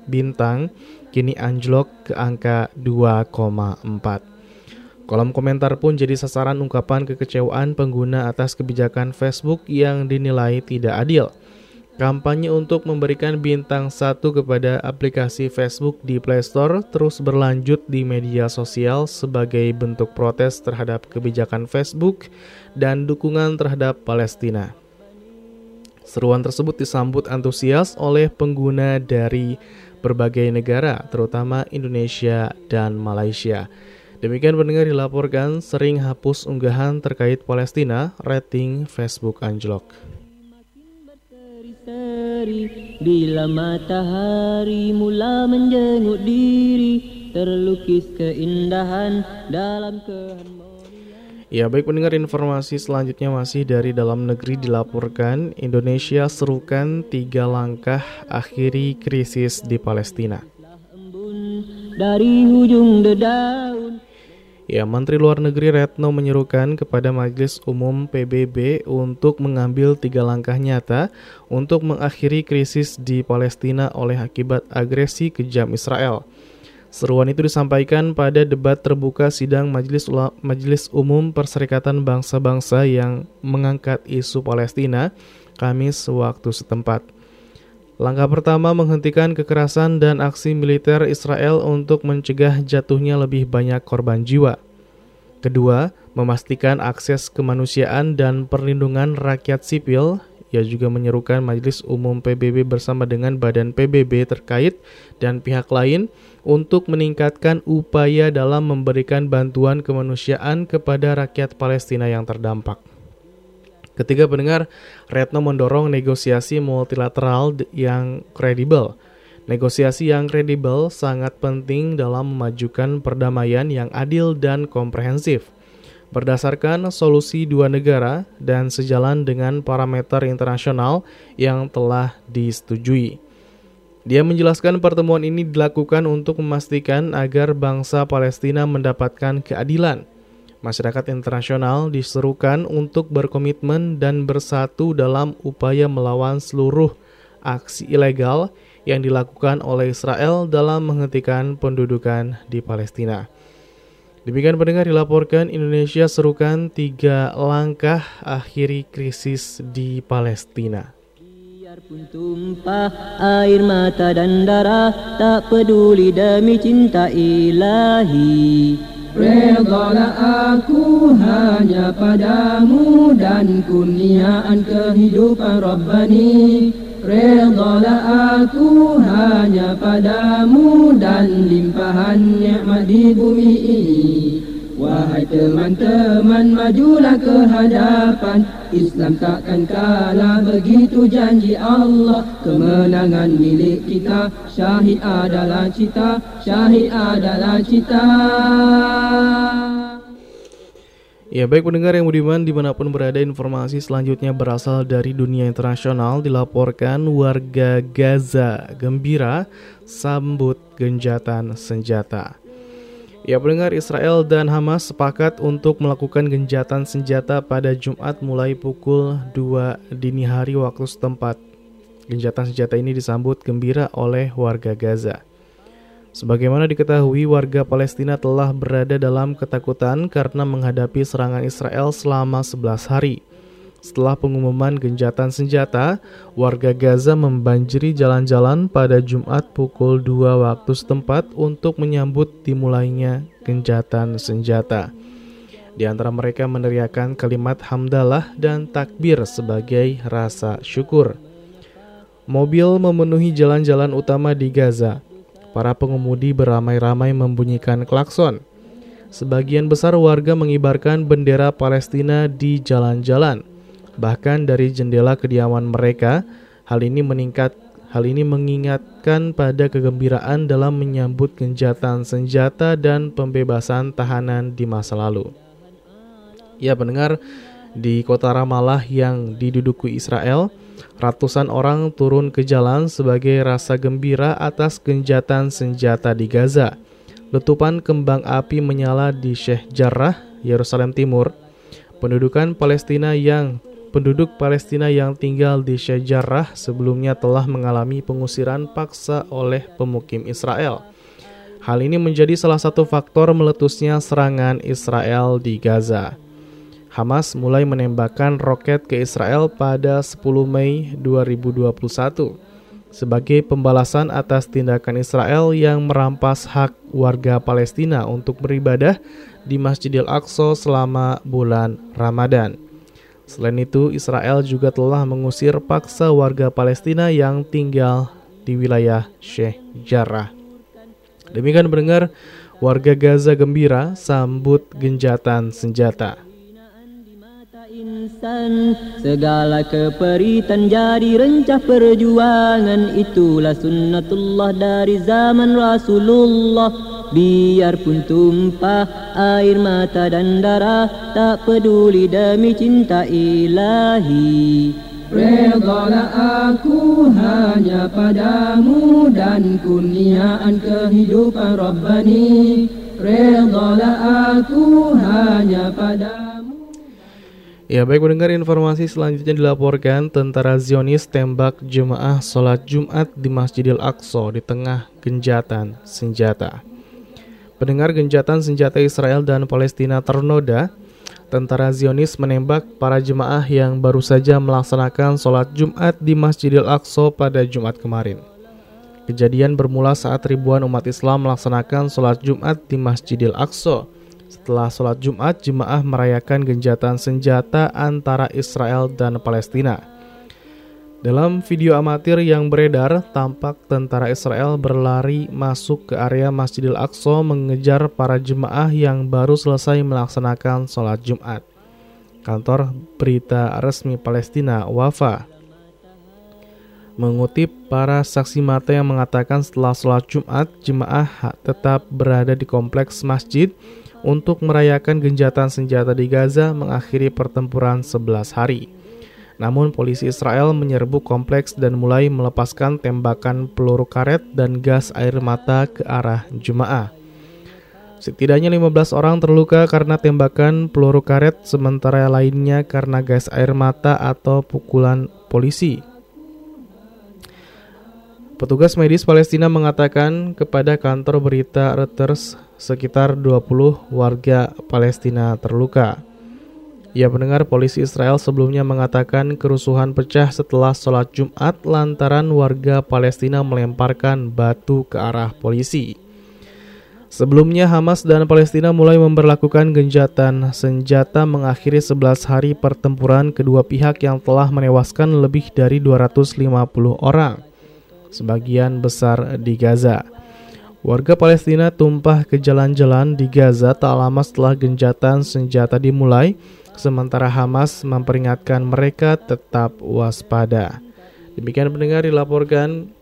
bintang kini anjlok ke angka 2,4 Kolom komentar pun jadi sasaran ungkapan kekecewaan pengguna atas kebijakan Facebook yang dinilai tidak adil. Kampanye untuk memberikan bintang satu kepada aplikasi Facebook di Play Store terus berlanjut di media sosial sebagai bentuk protes terhadap kebijakan Facebook dan dukungan terhadap Palestina. Seruan tersebut disambut antusias oleh pengguna dari berbagai negara, terutama Indonesia dan Malaysia. Demikian pendengar dilaporkan sering hapus unggahan terkait Palestina, rating Facebook anjlok. Bila matahari mula menjenguk diri Terlukis keindahan dalam keharmonian Ya, baik pendengar informasi selanjutnya masih dari dalam negeri dilaporkan Indonesia serukan tiga langkah akhiri krisis di Palestina. Dari ujung dedaun Ya, Menteri Luar Negeri Retno menyerukan kepada Majelis Umum PBB untuk mengambil tiga langkah nyata untuk mengakhiri krisis di Palestina oleh akibat agresi kejam Israel. Seruan itu disampaikan pada debat terbuka sidang Majelis, Majelis Umum Perserikatan Bangsa-Bangsa yang mengangkat isu Palestina Kamis waktu setempat. Langkah pertama menghentikan kekerasan dan aksi militer Israel untuk mencegah jatuhnya lebih banyak korban jiwa. Kedua, memastikan akses kemanusiaan dan perlindungan rakyat sipil ia juga menyerukan Majelis Umum PBB bersama dengan Badan PBB terkait dan pihak lain untuk meningkatkan upaya dalam memberikan bantuan kemanusiaan kepada rakyat Palestina yang terdampak. Ketiga pendengar, Retno mendorong negosiasi multilateral yang kredibel. Negosiasi yang kredibel sangat penting dalam memajukan perdamaian yang adil dan komprehensif berdasarkan solusi dua negara dan sejalan dengan parameter internasional yang telah disetujui. Dia menjelaskan pertemuan ini dilakukan untuk memastikan agar bangsa Palestina mendapatkan keadilan. Masyarakat internasional diserukan untuk berkomitmen dan bersatu dalam upaya melawan seluruh aksi ilegal yang dilakukan oleh Israel dalam menghentikan pendudukan di Palestina. Demikian pendengar dilaporkan Indonesia serukan tiga langkah akhiri krisis di Palestina. Biarpun tumpah air mata dan darah Tak peduli demi cinta ilahi Redalah aku hanya padamu Dan kurniaan kehidupan Rabbani. Redalah aku hanya padamu dan limpahan nikmat di bumi ini Wahai teman-teman majulah ke hadapan. Islam takkan kalah begitu janji Allah. Kemenangan milik kita Syahid adalah cita Syahid adalah cita. Ya baik pendengar yang budiman di mana pun berada informasi selanjutnya berasal dari dunia internasional. Dilaporkan warga Gaza gembira sambut genjatan senjata. Ya pendengar Israel dan Hamas sepakat untuk melakukan genjatan senjata pada Jumat mulai pukul 2 dini hari waktu setempat. Genjatan senjata ini disambut gembira oleh warga Gaza. Sebagaimana diketahui, warga Palestina telah berada dalam ketakutan karena menghadapi serangan Israel selama 11 hari. Setelah pengumuman genjatan senjata, warga Gaza membanjiri jalan-jalan pada Jumat pukul 2 waktu setempat untuk menyambut dimulainya genjatan senjata. Di antara mereka meneriakan kalimat hamdalah dan takbir sebagai rasa syukur. Mobil memenuhi jalan-jalan utama di Gaza Para pengemudi beramai-ramai membunyikan klakson. Sebagian besar warga mengibarkan bendera Palestina di jalan-jalan. Bahkan dari jendela kediaman mereka, hal ini meningkat Hal ini mengingatkan pada kegembiraan dalam menyambut genjatan senjata dan pembebasan tahanan di masa lalu. Ya pendengar, di kota Ramallah yang diduduki Israel, Ratusan orang turun ke jalan sebagai rasa gembira atas genjatan senjata di Gaza. Letupan kembang api menyala di Sheikh Jarrah, Yerusalem Timur. Pendudukan Palestina yang penduduk Palestina yang tinggal di Sheikh Jarrah sebelumnya telah mengalami pengusiran paksa oleh pemukim Israel. Hal ini menjadi salah satu faktor meletusnya serangan Israel di Gaza. Hamas mulai menembakkan roket ke Israel pada 10 Mei 2021 sebagai pembalasan atas tindakan Israel yang merampas hak warga Palestina untuk beribadah di Masjidil Aqsa selama bulan Ramadan. Selain itu, Israel juga telah mengusir paksa warga Palestina yang tinggal di wilayah Sheikh Jarrah. Demikian mendengar warga Gaza gembira sambut genjatan senjata. Insan Segala keperitan jadi rencah perjuangan. Itulah sunnatullah dari zaman Rasulullah Biarpun tumpah air mata dan darah Tak peduli demi cinta ilahi. Redalah aku hanya padamu dan kurniaan kehidupan Rabbani. Redalah aku hanya padamu. Ya baik mendengar informasi selanjutnya dilaporkan tentara Zionis tembak jemaah sholat Jumat di Masjidil Aqsa di tengah genjatan senjata. Pendengar genjatan senjata Israel dan Palestina ternoda, tentara Zionis menembak para jemaah yang baru saja melaksanakan sholat Jumat di Masjidil Aqsa pada Jumat kemarin. Kejadian bermula saat ribuan umat Islam melaksanakan sholat Jumat di Masjidil Aqsa. Setelah sholat Jumat, jemaah merayakan genjatan senjata antara Israel dan Palestina. Dalam video amatir yang beredar, tampak tentara Israel berlari masuk ke area Masjidil Aqsa mengejar para jemaah yang baru selesai melaksanakan sholat Jumat. Kantor berita resmi Palestina, Wafa, mengutip para saksi mata yang mengatakan setelah sholat Jumat, jemaah tetap berada di kompleks masjid untuk merayakan genjatan senjata di Gaza mengakhiri pertempuran 11 hari. Namun polisi Israel menyerbu kompleks dan mulai melepaskan tembakan peluru karet dan gas air mata ke arah jemaah. Setidaknya 15 orang terluka karena tembakan peluru karet sementara lainnya karena gas air mata atau pukulan polisi. Petugas medis Palestina mengatakan kepada kantor berita Reuters sekitar 20 warga Palestina terluka. Ya mendengar polisi Israel sebelumnya mengatakan kerusuhan pecah setelah sholat Jumat lantaran warga Palestina melemparkan batu ke arah polisi. Sebelumnya Hamas dan Palestina mulai memperlakukan genjatan senjata mengakhiri 11 hari pertempuran kedua pihak yang telah menewaskan lebih dari 250 orang, sebagian besar di Gaza. Warga Palestina tumpah ke jalan-jalan di Gaza tak lama setelah genjatan senjata dimulai sementara Hamas memperingatkan mereka tetap waspada. Demikian pendengar dilaporkan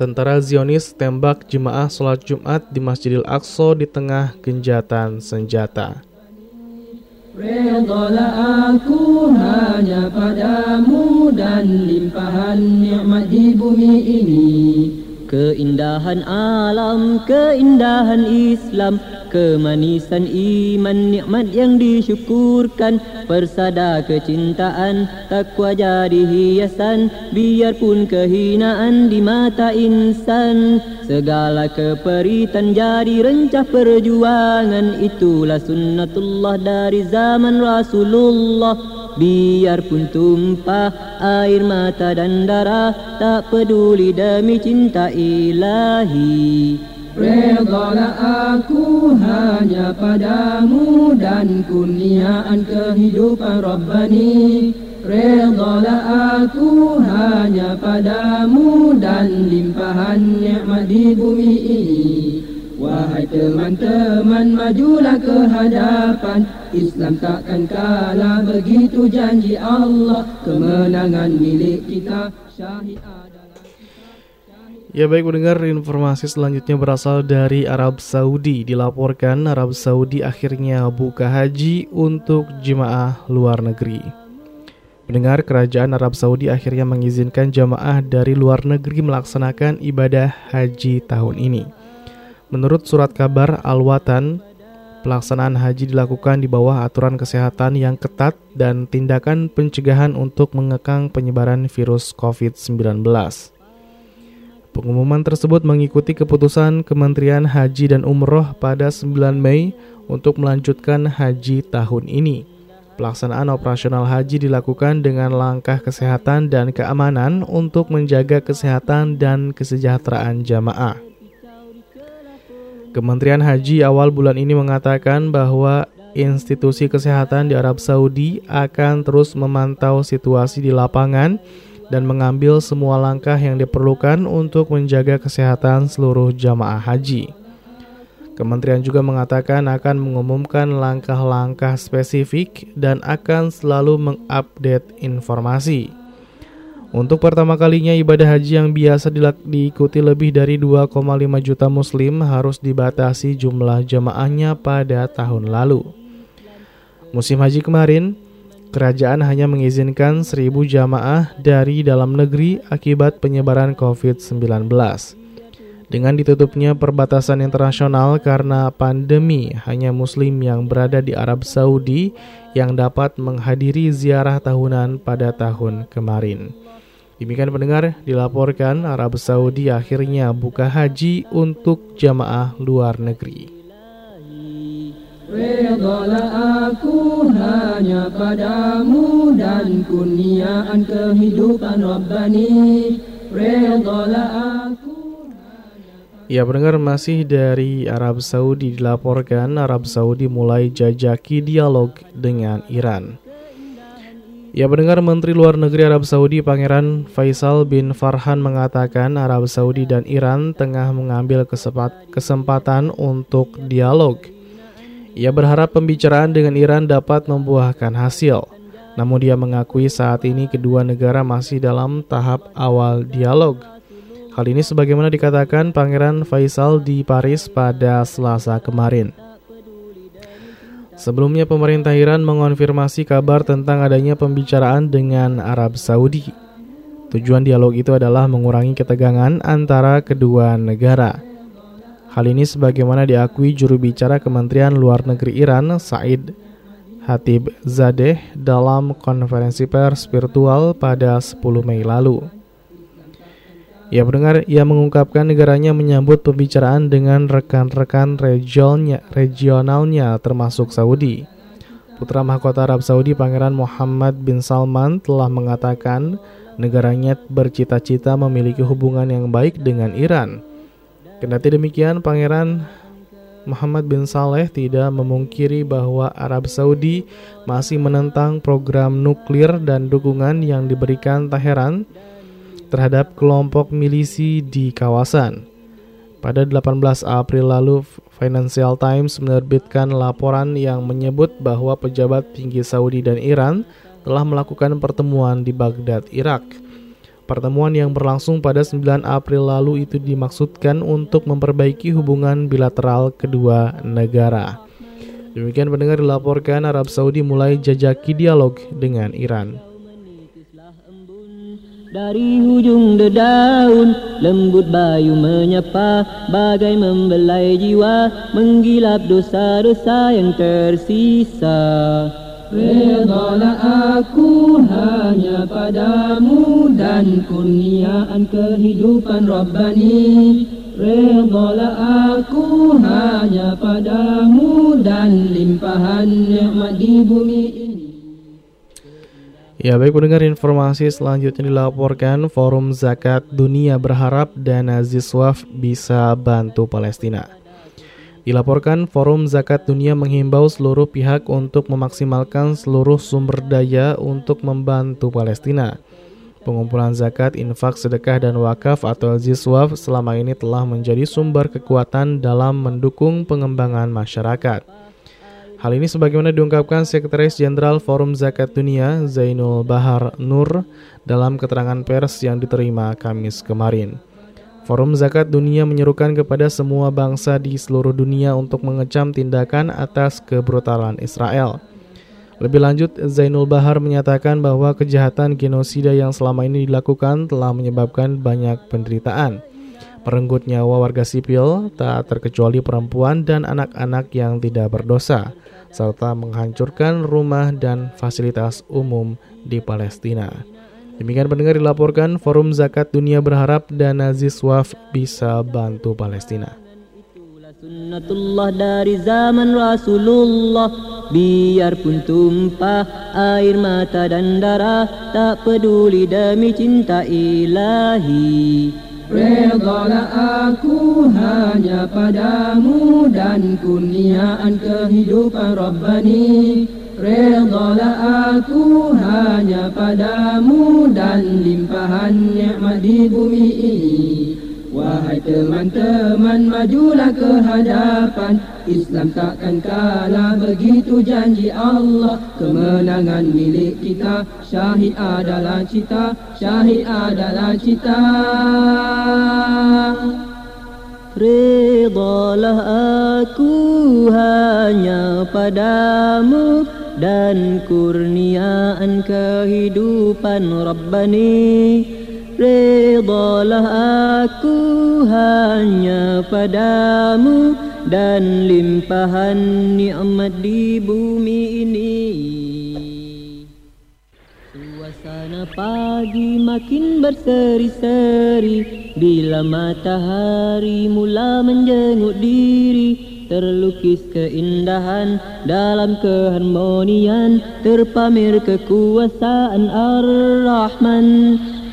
tentara Zionis tembak jemaah sholat Jumat di Masjidil Aqsa di tengah genjatan senjata. Aku hanya padamu dan limpahan nikmat di bumi ini. Keindahan alam, keindahan Islam Kemanisan iman, nikmat yang disyukurkan Persada kecintaan, takwa jadi hiasan Biarpun kehinaan di mata insan. Segala keperitan jadi rencah perjuangan Itulah sunnatullah dari zaman Rasulullah Biarpun tumpah air mata dan darah Tak peduli demi cinta ilahi. Redalah aku hanya padamu dan kurniaan kehidupan Rabbani. Redalah aku hanya padamu dan limpahan nikmat di bumi ini Wahai teman-teman majulah ke hadapan. Islam takkan kalah begitu janji Allah. Kemenangan milik kita syahid Ya baik mendengar informasi selanjutnya berasal dari Arab Saudi. Dilaporkan Arab Saudi akhirnya buka haji untuk jemaah luar negeri. Mendengar kerajaan Arab Saudi akhirnya mengizinkan jemaah dari luar negeri melaksanakan ibadah haji tahun ini Menurut surat kabar Al-Watan, pelaksanaan haji dilakukan di bawah aturan kesehatan yang ketat dan tindakan pencegahan untuk mengekang penyebaran virus COVID-19. Pengumuman tersebut mengikuti keputusan Kementerian Haji dan Umroh pada 9 Mei untuk melanjutkan haji tahun ini. Pelaksanaan operasional haji dilakukan dengan langkah kesehatan dan keamanan untuk menjaga kesehatan dan kesejahteraan jamaah. Kementerian Haji awal bulan ini mengatakan bahwa institusi kesehatan di Arab Saudi akan terus memantau situasi di lapangan dan mengambil semua langkah yang diperlukan untuk menjaga kesehatan seluruh jamaah haji. Kementerian juga mengatakan akan mengumumkan langkah-langkah spesifik dan akan selalu mengupdate informasi. Untuk pertama kalinya ibadah haji yang biasa diikuti lebih dari 2,5 juta muslim harus dibatasi jumlah jemaahnya pada tahun lalu. Musim haji kemarin, kerajaan hanya mengizinkan 1000 jamaah dari dalam negeri akibat penyebaran COVID-19. Dengan ditutupnya perbatasan internasional karena pandemi, hanya muslim yang berada di Arab Saudi yang dapat menghadiri ziarah tahunan pada tahun kemarin. Demikian pendengar, dilaporkan Arab Saudi akhirnya buka haji untuk jamaah luar negeri. Redalah aku hanya padamu dan kurniaan kehidupan Rabbani Redalah aku Ya pendengar masih dari Arab Saudi dilaporkan Arab Saudi mulai jajaki dialog dengan Iran. Ya mendengar Menteri Luar Negeri Arab Saudi Pangeran Faisal bin Farhan mengatakan Arab Saudi dan Iran tengah mengambil kesempatan untuk dialog. Ia berharap pembicaraan dengan Iran dapat membuahkan hasil. Namun dia mengakui saat ini kedua negara masih dalam tahap awal dialog. Hal ini sebagaimana dikatakan Pangeran Faisal di Paris pada Selasa kemarin. Sebelumnya pemerintah Iran mengonfirmasi kabar tentang adanya pembicaraan dengan Arab Saudi. Tujuan dialog itu adalah mengurangi ketegangan antara kedua negara. Hal ini sebagaimana diakui juru bicara Kementerian Luar Negeri Iran, Said Hatib Zadeh dalam konferensi pers virtual pada 10 Mei lalu. Ia mendengar ia mengungkapkan negaranya menyambut pembicaraan dengan rekan-rekan regionalnya, regionalnya termasuk Saudi. Putra mahkota Arab Saudi Pangeran Muhammad bin Salman telah mengatakan negaranya bercita-cita memiliki hubungan yang baik dengan Iran. Kendati demikian, Pangeran Muhammad bin Saleh tidak memungkiri bahwa Arab Saudi masih menentang program nuklir dan dukungan yang diberikan Teheran terhadap kelompok milisi di kawasan. Pada 18 April lalu, Financial Times menerbitkan laporan yang menyebut bahwa pejabat tinggi Saudi dan Iran telah melakukan pertemuan di Baghdad, Irak. Pertemuan yang berlangsung pada 9 April lalu itu dimaksudkan untuk memperbaiki hubungan bilateral kedua negara. Demikian pendengar dilaporkan Arab Saudi mulai jajaki dialog dengan Iran. Dari hujung dedaun lembut bayu menyapa Bagai membelai jiwa Menggilap dosa-dosa yang tersisa. Redalah aku hanya padamu Dan kurniaan kehidupan Rabbani. Redalah aku hanya padamu Dan limpahan nikmat di bumi ini Ya baik pendengar informasi selanjutnya dilaporkan Forum Zakat Dunia berharap dana Ziswaf bisa bantu Palestina. Dilaporkan Forum Zakat Dunia menghimbau seluruh pihak untuk memaksimalkan seluruh sumber daya untuk membantu Palestina. Pengumpulan zakat, infak, sedekah, dan wakaf atau Ziswaf selama ini telah menjadi sumber kekuatan dalam mendukung pengembangan masyarakat. Hal ini sebagaimana diungkapkan Sekretaris Jenderal Forum Zakat Dunia Zainul Bahar Nur dalam keterangan pers yang diterima Kamis kemarin. Forum Zakat Dunia menyerukan kepada semua bangsa di seluruh dunia untuk mengecam tindakan atas kebrutalan Israel. Lebih lanjut, Zainul Bahar menyatakan bahwa kejahatan genosida yang selama ini dilakukan telah menyebabkan banyak penderitaan merenggut nyawa warga sipil, tak terkecuali perempuan dan anak-anak yang tidak berdosa, serta menghancurkan rumah dan fasilitas umum di Palestina. Demikian pendengar dilaporkan, Forum Zakat Dunia berharap dana Ziswaf bisa bantu Palestina. Sunnatullah dari zaman Rasulullah Biarpun tumpah air mata dan darah Tak peduli demi cinta ilahi Redalah aku hanya padamu dan kurniaan kehidupan Rabbani. Redalah aku hanya padamu dan limpahan nikmat di bumi ini Wahai teman-teman majulah ke hadapan. Islam takkan kalah begitu janji Allah. Kemenangan milik kita Syahid adalah cita Syahid adalah cita. Ridalah aku hanya padamu Dan kurniaan kehidupan Rabbani Ridalah aku hanya padamu. Dan limpahan nikmat di bumi ini. Suasana pagi makin berseri-seri. Bila matahari mula menjenguk diri Terlukis keindahan dalam keharmonian. Terpamer kekuasaan Ar-Rahman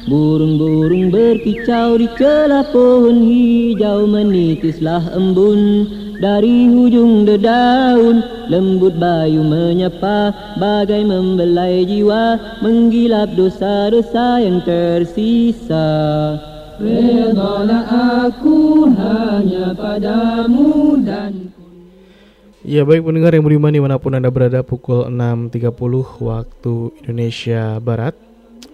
Burung-burung berkicau di celah pohon hijau Menitislah embun. Dari hujung dedaun Lembut bayu menyapa. Bagai membelai jiwa Menggilap dosa-dosa yang tersisa. Redalah aku hanya padamu dan Ya baik pendengar yang beriman di mana pun Anda berada pukul 6.30 waktu Indonesia Barat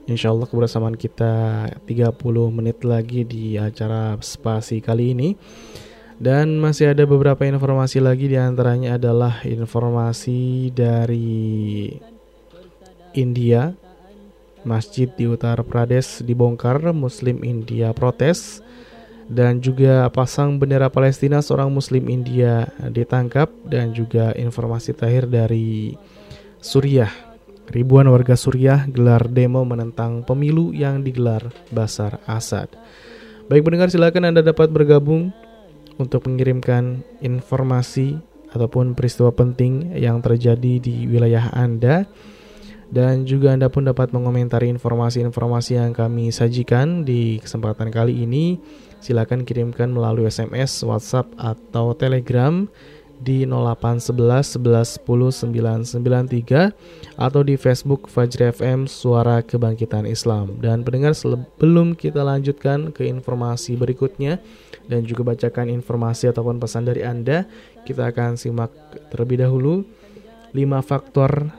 Insya Allah kebersamaan kita 30 menit lagi di acara spasi kali ini. Dan masih ada beberapa informasi lagi di antaranya adalah informasi dari India. Masjid di Uttar Pradesh dibongkar Muslim India protes. Dan juga pasang bendera Palestina seorang Muslim India ditangkap. Dan juga informasi terakhir dari Suriah Ribuan warga Suriah gelar demo menentang pemilu yang digelar Basar Asad. Baik pendengar silakan Anda dapat bergabung untuk mengirimkan informasi ataupun peristiwa penting yang terjadi di wilayah Anda dan juga Anda pun dapat mengomentari informasi-informasi yang kami sajikan di kesempatan kali ini. Silakan kirimkan melalui SMS, WhatsApp atau Telegram di 0811 11 10 993 atau di Facebook Fajri FM Suara Kebangkitan Islam. Dan pendengar sebelum kita lanjutkan ke informasi berikutnya dan juga bacakan informasi ataupun pesan dari Anda, kita akan simak terlebih dahulu 5 faktor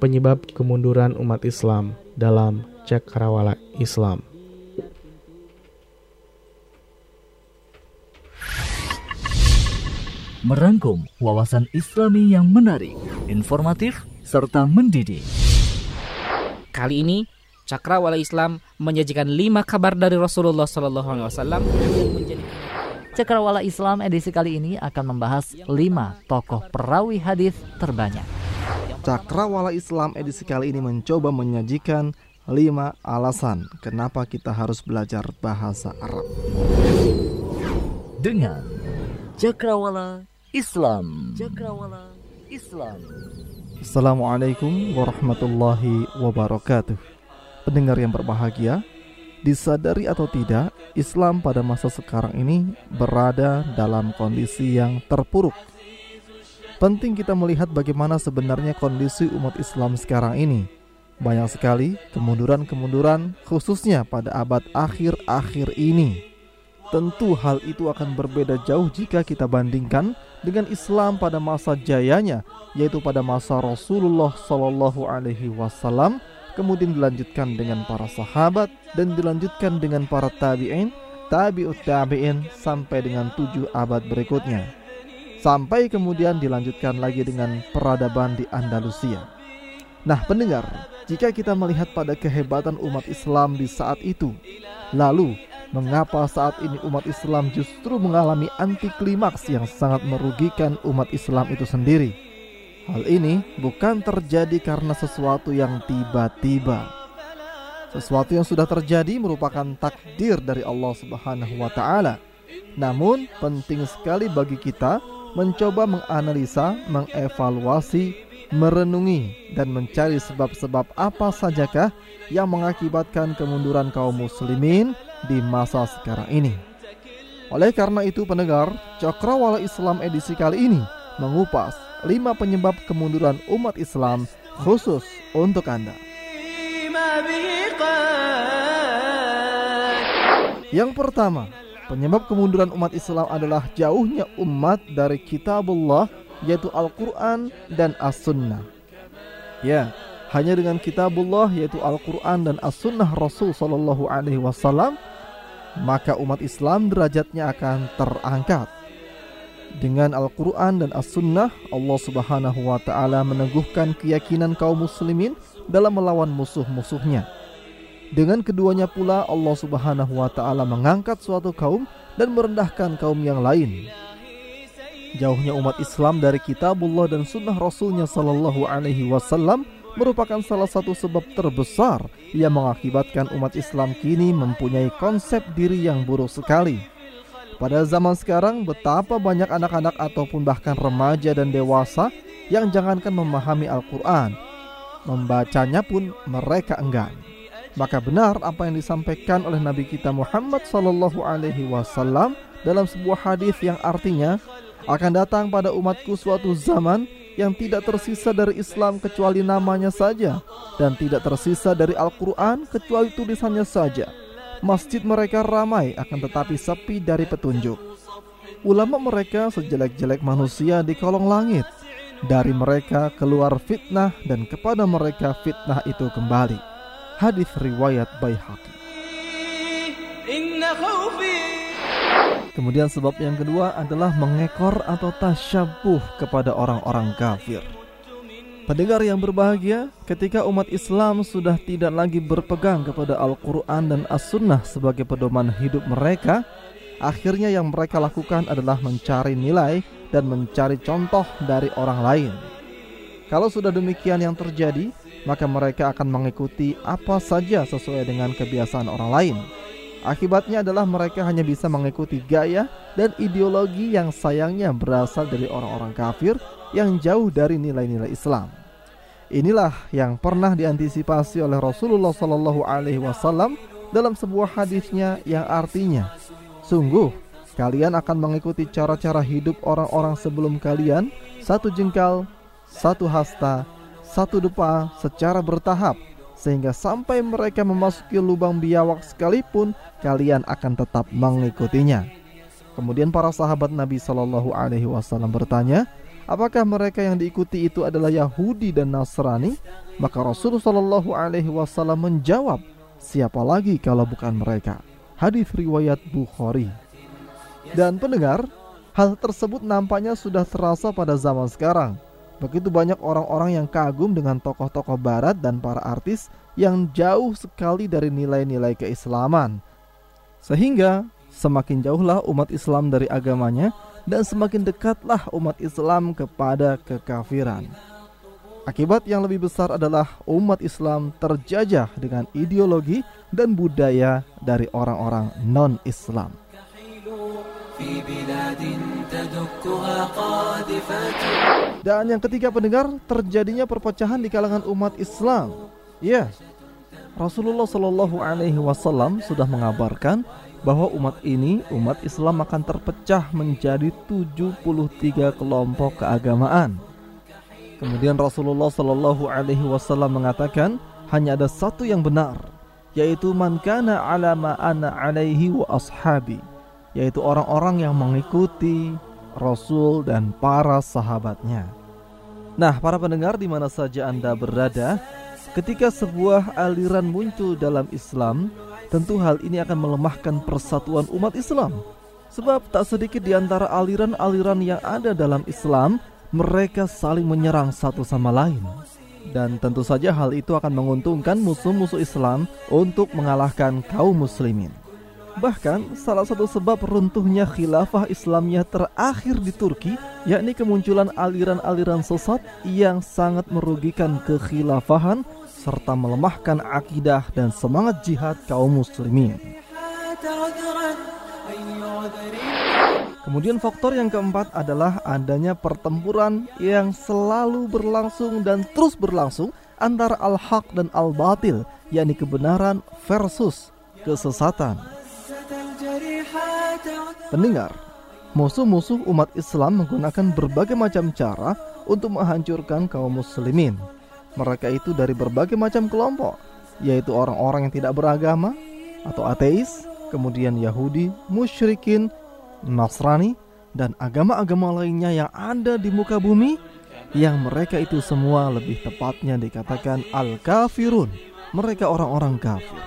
penyebab kemunduran umat Islam dalam Cakrawala Islam. Merangkum wawasan Islami yang menarik, informatif, serta mendidik. Kali ini Cakrawala Islam menyajikan lima kabar dari Rasulullah SAW Cakrawala Islam edisi kali ini akan membahas lima tokoh perawi hadis terbanyak. Cakrawala Islam edisi kali ini mencoba menyajikan lima alasan kenapa kita harus belajar bahasa Arab. Dengan Cakrawala Islam. Cakrawala Islam. Assalamualaikum warahmatullahi wabarakatuh. Pendengar yang berbahagia, disadari atau tidak, Islam pada masa sekarang ini berada dalam kondisi yang terpuruk. Penting kita melihat bagaimana sebenarnya kondisi umat Islam sekarang ini. Banyak sekali kemunduran-kemunduran khususnya pada abad akhir-akhir ini. Tentu hal itu akan berbeda jauh jika kita bandingkan dengan Islam pada masa jayanya, yaitu pada masa Rasulullah Shallallahu Alaihi Wasallam, kemudian dilanjutkan dengan para sahabat dan dilanjutkan dengan para tabiin, tabiut tabiin sampai dengan tujuh abad berikutnya, sampai kemudian dilanjutkan lagi dengan peradaban di Andalusia. Nah, pendengar, jika kita melihat pada kehebatan umat Islam di saat itu, lalu mengapa saat ini umat Islam justru mengalami anti klimaks yang sangat merugikan umat Islam itu sendiri. Hal ini bukan terjadi karena sesuatu yang tiba-tiba. Sesuatu yang sudah terjadi merupakan takdir dari Allah Subhanahu wa taala. Namun penting sekali bagi kita mencoba menganalisa, mengevaluasi, merenungi dan mencari sebab-sebab apa sajakah yang mengakibatkan kemunduran kaum muslimin di masa sekarang ini. Oleh karena itu pendengar, Cakrawala Islam edisi kali ini mengupas lima penyebab kemunduran umat Islam khusus untuk Anda. Yang pertama, Penyebab kemunduran umat Islam adalah jauhnya umat dari kitabullah yaitu Al-Quran dan As-Sunnah. Ya, hanya dengan kitabullah yaitu Al-Quran dan As-Sunnah Rasul Sallallahu Alaihi Wasallam maka umat Islam derajatnya akan terangkat. Dengan Al-Quran dan As-Sunnah, Allah Subhanahu wa Ta'ala meneguhkan keyakinan kaum Muslimin dalam melawan musuh-musuhnya. Dengan keduanya pula Allah Subhanahu wa taala mengangkat suatu kaum dan merendahkan kaum yang lain. Jauhnya umat Islam dari kitabullah dan sunnah Rasulnya Sallallahu Alaihi Wasallam merupakan salah satu sebab terbesar yang mengakibatkan umat Islam kini mempunyai konsep diri yang buruk sekali. Pada zaman sekarang, betapa banyak anak-anak ataupun bahkan remaja dan dewasa yang jangankan memahami Al-Quran, membacanya pun mereka enggan maka benar apa yang disampaikan oleh Nabi kita Muhammad Sallallahu Alaihi Wasallam dalam sebuah hadis yang artinya akan datang pada umatku suatu zaman yang tidak tersisa dari Islam kecuali namanya saja dan tidak tersisa dari Al-Quran kecuali tulisannya saja. Masjid mereka ramai akan tetapi sepi dari petunjuk. Ulama mereka sejelek-jelek manusia di kolong langit. Dari mereka keluar fitnah dan kepada mereka fitnah itu kembali hadis riwayat Baihaqi. Kemudian sebab yang kedua adalah mengekor atau tasyabuh kepada orang-orang kafir. Pendengar yang berbahagia, ketika umat Islam sudah tidak lagi berpegang kepada Al-Quran dan As-Sunnah sebagai pedoman hidup mereka, akhirnya yang mereka lakukan adalah mencari nilai dan mencari contoh dari orang lain. Kalau sudah demikian yang terjadi, maka mereka akan mengikuti apa saja sesuai dengan kebiasaan orang lain. Akibatnya adalah mereka hanya bisa mengikuti gaya dan ideologi yang sayangnya berasal dari orang-orang kafir yang jauh dari nilai-nilai Islam. Inilah yang pernah diantisipasi oleh Rasulullah Shallallahu Alaihi Wasallam dalam sebuah hadisnya yang artinya, sungguh kalian akan mengikuti cara-cara hidup orang-orang sebelum kalian satu jengkal, satu hasta, satu depa secara bertahap sehingga sampai mereka memasuki lubang biawak sekalipun kalian akan tetap mengikutinya. Kemudian para sahabat Nabi Shallallahu Alaihi Wasallam bertanya, apakah mereka yang diikuti itu adalah Yahudi dan Nasrani? Maka Rasulullah Shallallahu Alaihi Wasallam menjawab, siapa lagi kalau bukan mereka? Hadis riwayat Bukhari. Dan pendengar, hal tersebut nampaknya sudah terasa pada zaman sekarang Begitu banyak orang-orang yang kagum dengan tokoh-tokoh barat dan para artis yang jauh sekali dari nilai-nilai keislaman. Sehingga semakin jauhlah umat Islam dari agamanya dan semakin dekatlah umat Islam kepada kekafiran. Akibat yang lebih besar adalah umat Islam terjajah dengan ideologi dan budaya dari orang-orang non-Islam. Dan yang ketiga pendengar terjadinya perpecahan di kalangan umat Islam. Ya, Rasulullah Shallallahu Alaihi Wasallam sudah mengabarkan bahwa umat ini, umat Islam akan terpecah menjadi 73 kelompok keagamaan. Kemudian Rasulullah Shallallahu Alaihi Wasallam mengatakan hanya ada satu yang benar, yaitu man kana ala ma ana alaihi wa ashabi yaitu orang-orang yang mengikuti Rasul dan para sahabatnya. Nah, para pendengar di mana saja Anda berada, ketika sebuah aliran muncul dalam Islam, tentu hal ini akan melemahkan persatuan umat Islam. Sebab tak sedikit di antara aliran-aliran yang ada dalam Islam, mereka saling menyerang satu sama lain. Dan tentu saja hal itu akan menguntungkan musuh-musuh Islam untuk mengalahkan kaum muslimin. Bahkan salah satu sebab runtuhnya khilafah Islamnya terakhir di Turki yakni kemunculan aliran-aliran sesat yang sangat merugikan kekhilafahan serta melemahkan akidah dan semangat jihad kaum muslimin. Kemudian faktor yang keempat adalah adanya pertempuran yang selalu berlangsung dan terus berlangsung antara al-haq dan al-batil, yakni kebenaran versus kesesatan. Pendengar, musuh-musuh umat Islam menggunakan berbagai macam cara untuk menghancurkan kaum muslimin. Mereka itu dari berbagai macam kelompok, yaitu orang-orang yang tidak beragama atau ateis, kemudian Yahudi, musyrikin, Nasrani, dan agama-agama lainnya yang ada di muka bumi yang mereka itu semua lebih tepatnya dikatakan al-kafirun. Mereka orang-orang kafir.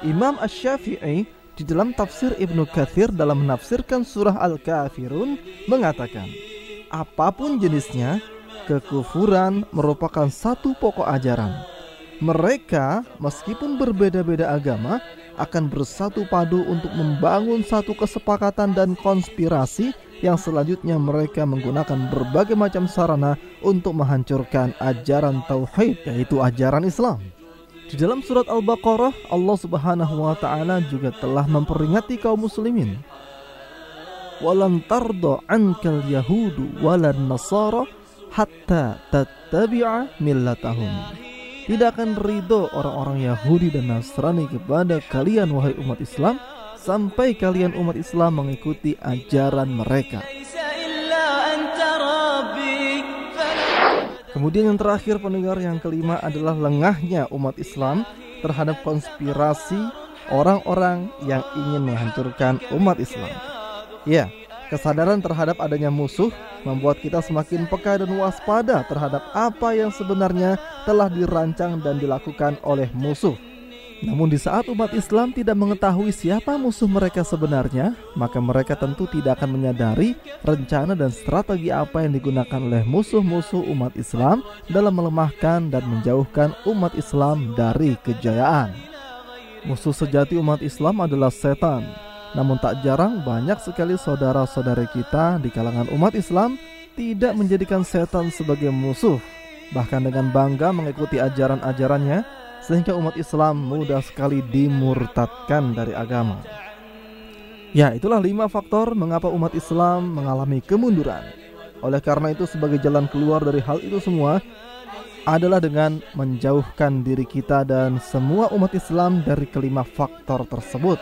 Imam Ash-Syafi'i di dalam tafsir Ibnu Kathir dalam menafsirkan surah Al-Kafirun mengatakan, apa pun jenisnya, kekufuran merupakan satu pokok ajaran. Mereka meskipun berbeda-beda agama akan bersatu padu untuk membangun satu kesepakatan dan konspirasi yang selanjutnya mereka menggunakan berbagai macam sarana untuk menghancurkan ajaran tauhid yaitu ajaran Islam. Di dalam surat Al-Baqarah, Allah Subhanahu wa taala juga telah memperingati kaum muslimin. Walan tardo ankal yahudu walan nasara hatta tattabi'a millatahum. Tidak akan ridho orang-orang Yahudi dan Nasrani kepada kalian wahai umat Islam sampai kalian umat Islam mengikuti ajaran mereka. Kemudian yang terakhir pendengar yang kelima adalah lengahnya umat Islam terhadap konspirasi orang-orang yang ingin menghancurkan umat Islam. Ya, kesadaran terhadap adanya musuh membuat kita semakin peka dan waspada terhadap apa yang sebenarnya telah dirancang dan dilakukan oleh musuh. Namun di saat umat Islam tidak mengetahui siapa musuh mereka sebenarnya, maka mereka tentu tidak akan menyadari rencana dan strategi apa yang digunakan oleh musuh-musuh umat Islam dalam melemahkan dan menjauhkan umat Islam dari kejayaan. Musuh sejati umat Islam adalah setan. Namun tak jarang banyak sekali saudara-saudari kita di kalangan umat Islam tidak menjadikan setan sebagai musuh, bahkan dengan bangga mengikuti ajaran-ajarannya sehingga umat Islam mudah sekali dimurtadkan dari agama. Ya, itulah lima faktor mengapa umat Islam mengalami kemunduran. Oleh karena itu, sebagai jalan keluar dari hal itu semua adalah dengan menjauhkan diri kita dan semua umat Islam dari kelima faktor tersebut.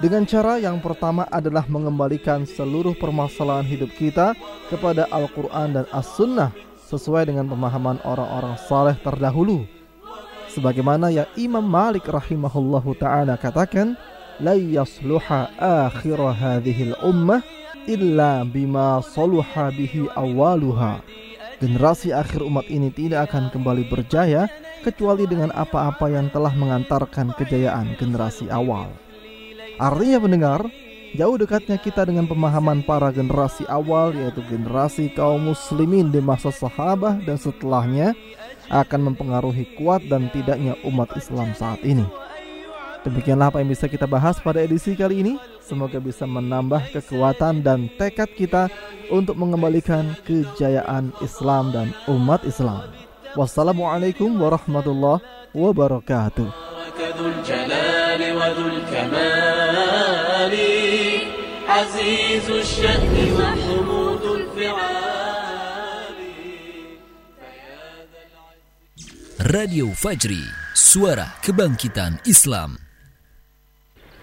Dengan cara yang pertama adalah mengembalikan seluruh permasalahan hidup kita kepada Al-Quran dan As-Sunnah sesuai dengan pemahaman orang-orang saleh terdahulu sebagaimana yang Imam Malik rahimahullahu taala katakan la yasluha akhir hadhil ummah illa bima saluha bihi awaluha generasi akhir umat ini tidak akan kembali berjaya kecuali dengan apa-apa yang telah mengantarkan kejayaan generasi awal. Artinya pendengar Jauh dekatnya kita dengan pemahaman para generasi awal yaitu generasi kaum muslimin di masa sahabat dan setelahnya akan mempengaruhi kuat dan tidaknya umat Islam saat ini. Demikianlah apa yang bisa kita bahas pada edisi kali ini. Semoga bisa menambah kekuatan dan tekad kita untuk mengembalikan kejayaan Islam dan umat Islam. Wassalamualaikum warahmatullahi wabarakatuh. عزيز الشأن محمود Radio Fajri, suara kebangkitan Islam.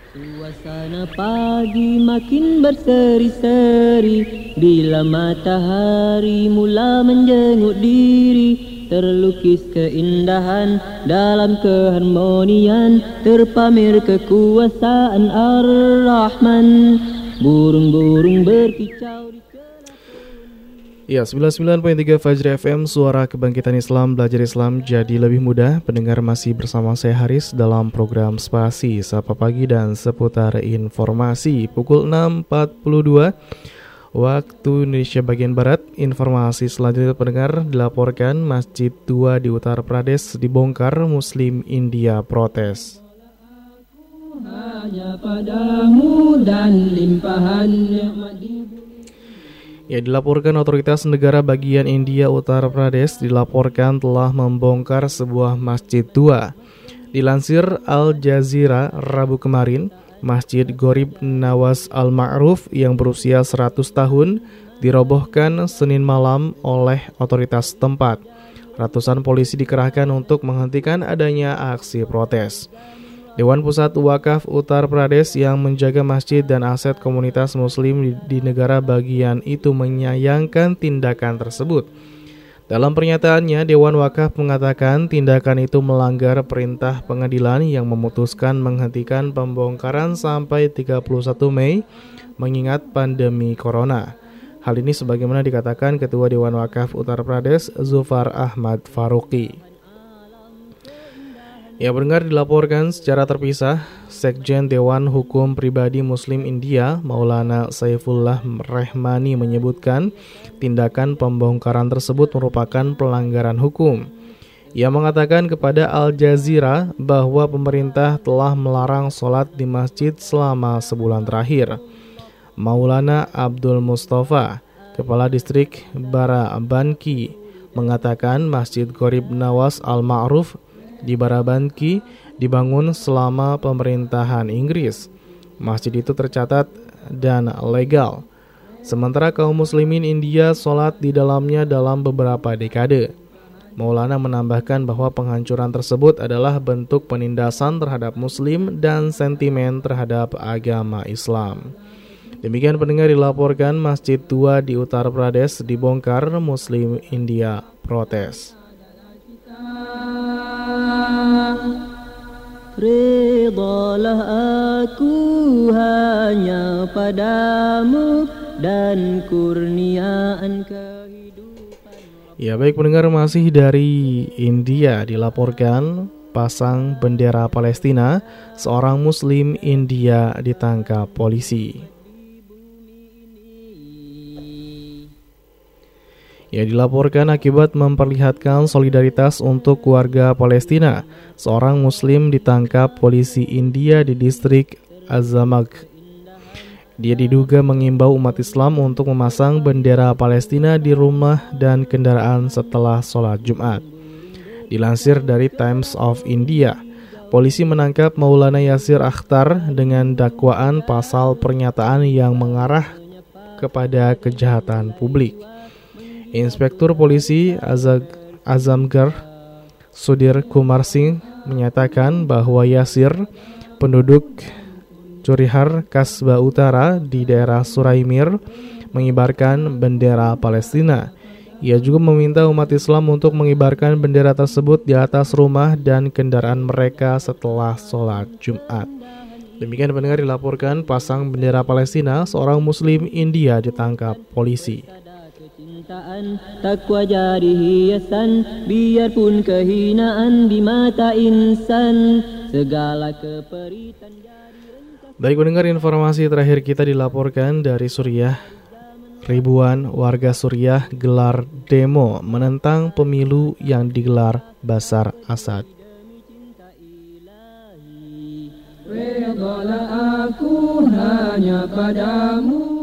Suasana pagi makin berseri-seri Bila matahari mula menjenguk diri Terlukis keindahan dalam keharmonian Terpamer kekuasaan Ar-Rahman Burung-burung berkicau di Ya, 99.3 Fajri FM, suara kebangkitan Islam, belajar Islam jadi lebih mudah. Pendengar masih bersama saya Haris dalam program Spasi, Sapa Pagi dan seputar informasi. Pukul 6.42 waktu Indonesia bagian Barat. Informasi selanjutnya pendengar dilaporkan Masjid tua di Uttar Pradesh dibongkar Muslim India protes. Hanya padamu dan limpahan Ya, dilaporkan otoritas negara bagian India Uttar Pradesh dilaporkan telah membongkar sebuah masjid tua. Dilansir Al Jazeera Rabu kemarin, Masjid Gorib Nawas Al Ma'ruf yang berusia 100 tahun dirobohkan Senin malam oleh otoritas tempat. Ratusan polisi dikerahkan untuk menghentikan adanya aksi protes. Dewan Pusat Wakaf Uttar Pradesh yang menjaga masjid dan aset komunitas muslim di, negara bagian itu menyayangkan tindakan tersebut. Dalam pernyataannya, Dewan Wakaf mengatakan tindakan itu melanggar perintah pengadilan yang memutuskan menghentikan pembongkaran sampai 31 Mei mengingat pandemi corona. Hal ini sebagaimana dikatakan Ketua Dewan Wakaf Uttar Pradesh Zufar Ahmad Faruqi. Ya pendengar dilaporkan secara terpisah, Sekjen Dewan Hukum Pribadi Muslim India, Maulana Saifullah Rehmani menyebutkan tindakan pembongkaran tersebut merupakan pelanggaran hukum. Ia mengatakan kepada Al Jazeera bahwa pemerintah telah melarang sholat di masjid selama sebulan terakhir. Maulana Abdul Mustafa, Kepala Distrik Barabanki, mengatakan Masjid Gorib Nawas Al-Ma'ruf di Barabanki dibangun selama pemerintahan Inggris. Masjid itu tercatat dan legal. Sementara kaum muslimin India sholat di dalamnya dalam beberapa dekade. Maulana menambahkan bahwa penghancuran tersebut adalah bentuk penindasan terhadap muslim dan sentimen terhadap agama Islam. Demikian pendengar dilaporkan Masjid tua di Uttar Pradesh dibongkar Muslim India protes. Ridalah aku hanya padamu dan kurniaan kehidupan Ya baik pendengar masih dari India dilaporkan pasang bendera Palestina seorang muslim India ditangkap polisi. Ya dilaporkan akibat memperlihatkan solidaritas untuk warga Palestina. Seorang muslim ditangkap polisi India di distrik Azamag. Dia diduga mengimbau umat Islam untuk memasang bendera Palestina di rumah dan kendaraan setelah sholat Jumat. Dilansir dari Times of India, polisi menangkap Maulana Yasir Akhtar dengan dakwaan pasal pernyataan yang mengarah kepada kejahatan publik. Inspektur Polisi Azag, Azamgar Sudir Kumar Singh menyatakan bahwa Yasir, penduduk Curihar Kasbah Utara di daerah Suraimir, mengibarkan bendera Palestina. Ia juga meminta umat Islam untuk mengibarkan bendera tersebut di atas rumah dan kendaraan mereka setelah sholat Jumat. Demikian pendengar dilaporkan pasang bendera Palestina, seorang muslim India ditangkap polisi kecintaan takwa jadi hiasan biarpun kehinaan di mata insan. Segala keperitan Baik mendengar informasi terakhir kita dilaporkan dari Suriah. Ribuan warga Suriah gelar demo menentang pemilu yang digelar Basar Asad. aku hanya padamu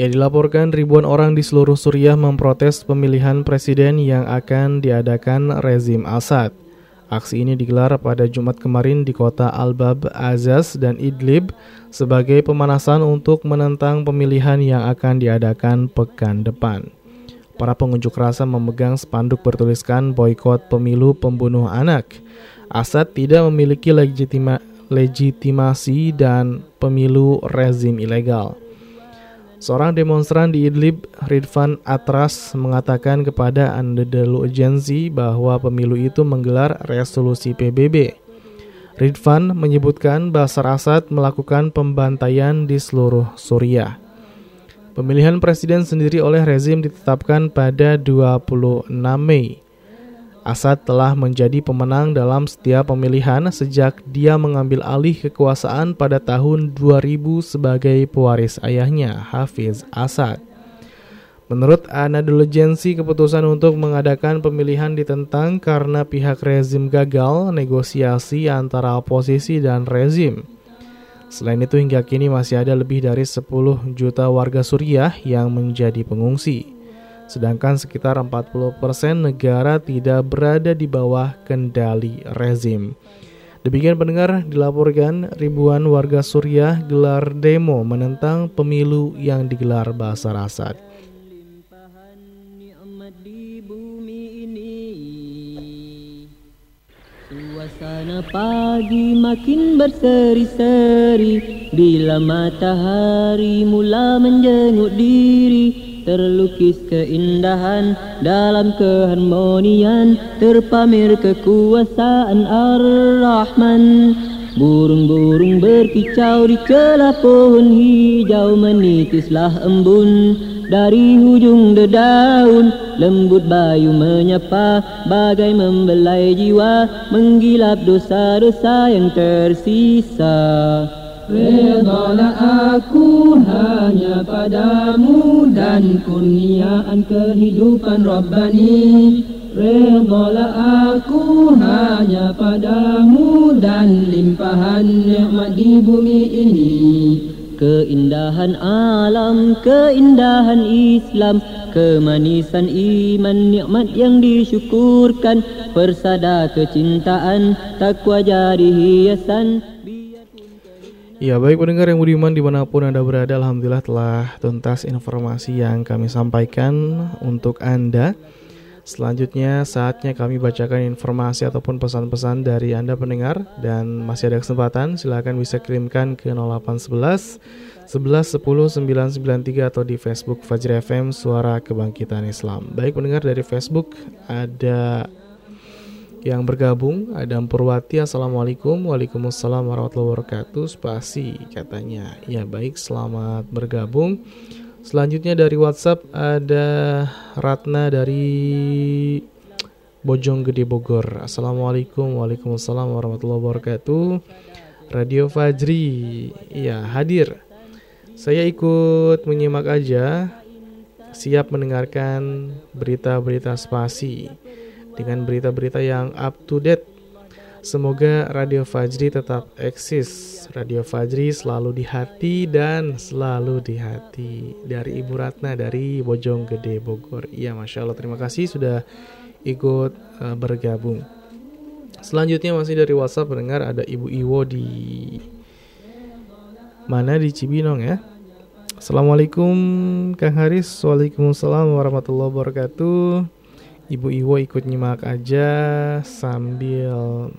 Ya dilaporkan ribuan orang di seluruh Suriah memprotes pemilihan presiden yang akan diadakan rezim Assad. Aksi ini digelar pada Jumat kemarin di kota Al-Bab, Azaz, dan Idlib sebagai pemanasan untuk menentang pemilihan yang akan diadakan pekan depan. Para pengunjuk rasa memegang spanduk bertuliskan boykot pemilu pembunuh anak. Assad tidak memiliki legitima legitimasi dan pemilu rezim ilegal. Seorang demonstran di Idlib, Ridvan Atras, mengatakan kepada Anadolu Agency bahwa pemilu itu menggelar resolusi PBB. Ridvan menyebutkan Basar Asad melakukan pembantaian di seluruh Suriah. Pemilihan presiden sendiri oleh rezim ditetapkan pada 26 Mei. Assad telah menjadi pemenang dalam setiap pemilihan sejak dia mengambil alih kekuasaan pada tahun 2000 sebagai pewaris ayahnya, Hafiz Assad. Menurut Anadolu Agency, keputusan untuk mengadakan pemilihan ditentang karena pihak rezim gagal negosiasi antara oposisi dan rezim. Selain itu hingga kini masih ada lebih dari 10 juta warga Suriah yang menjadi pengungsi sedangkan sekitar 40% negara tidak berada di bawah kendali rezim. Demikian pendengar dilaporkan ribuan warga Suriah gelar demo menentang pemilu yang digelar Basar Asad. Suasana pagi makin berseri-seri Bila matahari mula menjenguk diri terlukis keindahan Dalam keharmonian terpamer kekuasaan Ar-Rahman. Burung-burung berkicau di celah pohon hijau Menitislah embun. Dari hujung dedaun Lembut bayu menyapa bagai membelai jiwa Menggilap dosa-dosa yang tersisa Redalah aku hanya padamu dan kurniaan kehidupan Rabbani. Redalah aku hanya padamu dan limpahan nikmat di bumi ini. Keindahan alam, keindahan Islam Kemanisan iman, nikmat yang disyukurkan Persada kecintaan, takwa jadi hiasan Ya baik pendengar yang budiman di mana pun Anda berada Alhamdulillah telah tuntas informasi yang kami sampaikan untuk Anda. Selanjutnya saatnya kami bacakan informasi ataupun pesan-pesan dari Anda pendengar. Dan masih ada kesempatan silahkan bisa kirimkan ke 0811 11 10 993 atau di Facebook Fajri FM Suara Kebangkitan Islam. Baik pendengar dari Facebook ada yang bergabung ada Purwati. Assalamualaikum. Waalaikumsalam warahmatullahi wabarakatuh. Spasi katanya. Ya baik. Selamat bergabung. Selanjutnya dari WhatsApp ada Ratna dari Bojonggede Bogor. Assalamualaikum. Waalaikumsalam warahmatullahi wabarakatuh. Radio Fajri. Ya hadir. Saya ikut menyimak aja. Siap mendengarkan berita-berita spasi dengan berita-berita yang up to date. Semoga Radio Fajri tetap eksis. Radio Fajri selalu di hati dan selalu di hati. Dari Ibu Ratna dari Bojonggede Bogor. Iya, masya Allah. Terima kasih sudah ikut uh, bergabung. Selanjutnya masih dari WhatsApp mendengar ada Ibu Iwo di mana di Cibinong ya. Assalamualaikum Kang Haris. Waalaikumsalam warahmatullahi wabarakatuh. Ibu Iwo ikut nyimak aja sambil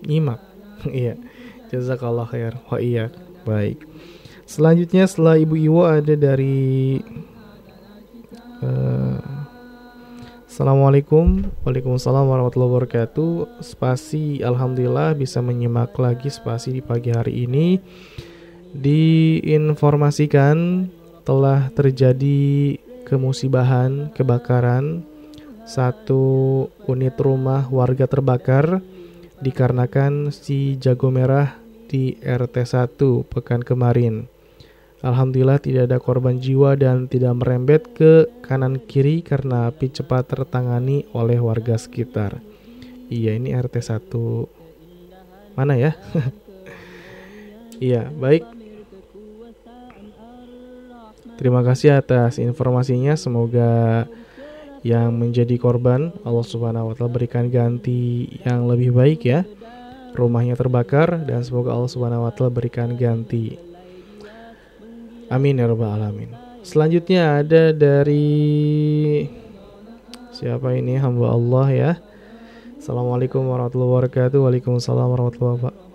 nyimak. Iya. Jazakallah khair. Wa iya. Baik. Selanjutnya setelah Ibu Iwo ada dari uh, Assalamualaikum Waalaikumsalam warahmatullahi wabarakatuh Spasi Alhamdulillah bisa menyimak lagi spasi di pagi hari ini Diinformasikan telah terjadi kemusibahan kebakaran satu unit rumah warga terbakar dikarenakan si jago merah di RT 1 pekan kemarin. Alhamdulillah tidak ada korban jiwa dan tidak merembet ke kanan kiri karena api cepat tertangani oleh warga sekitar. Iya, ini RT 1. Mana ya? iya, baik. Terima kasih atas informasinya. Semoga yang menjadi korban Allah Subhanahu wa taala berikan ganti yang lebih baik ya. Rumahnya terbakar dan semoga Allah Subhanahu wa taala berikan ganti. Amin ya rabbal alamin. Selanjutnya ada dari siapa ini hamba Allah ya. Assalamualaikum warahmatullahi wabarakatuh. Waalaikumsalam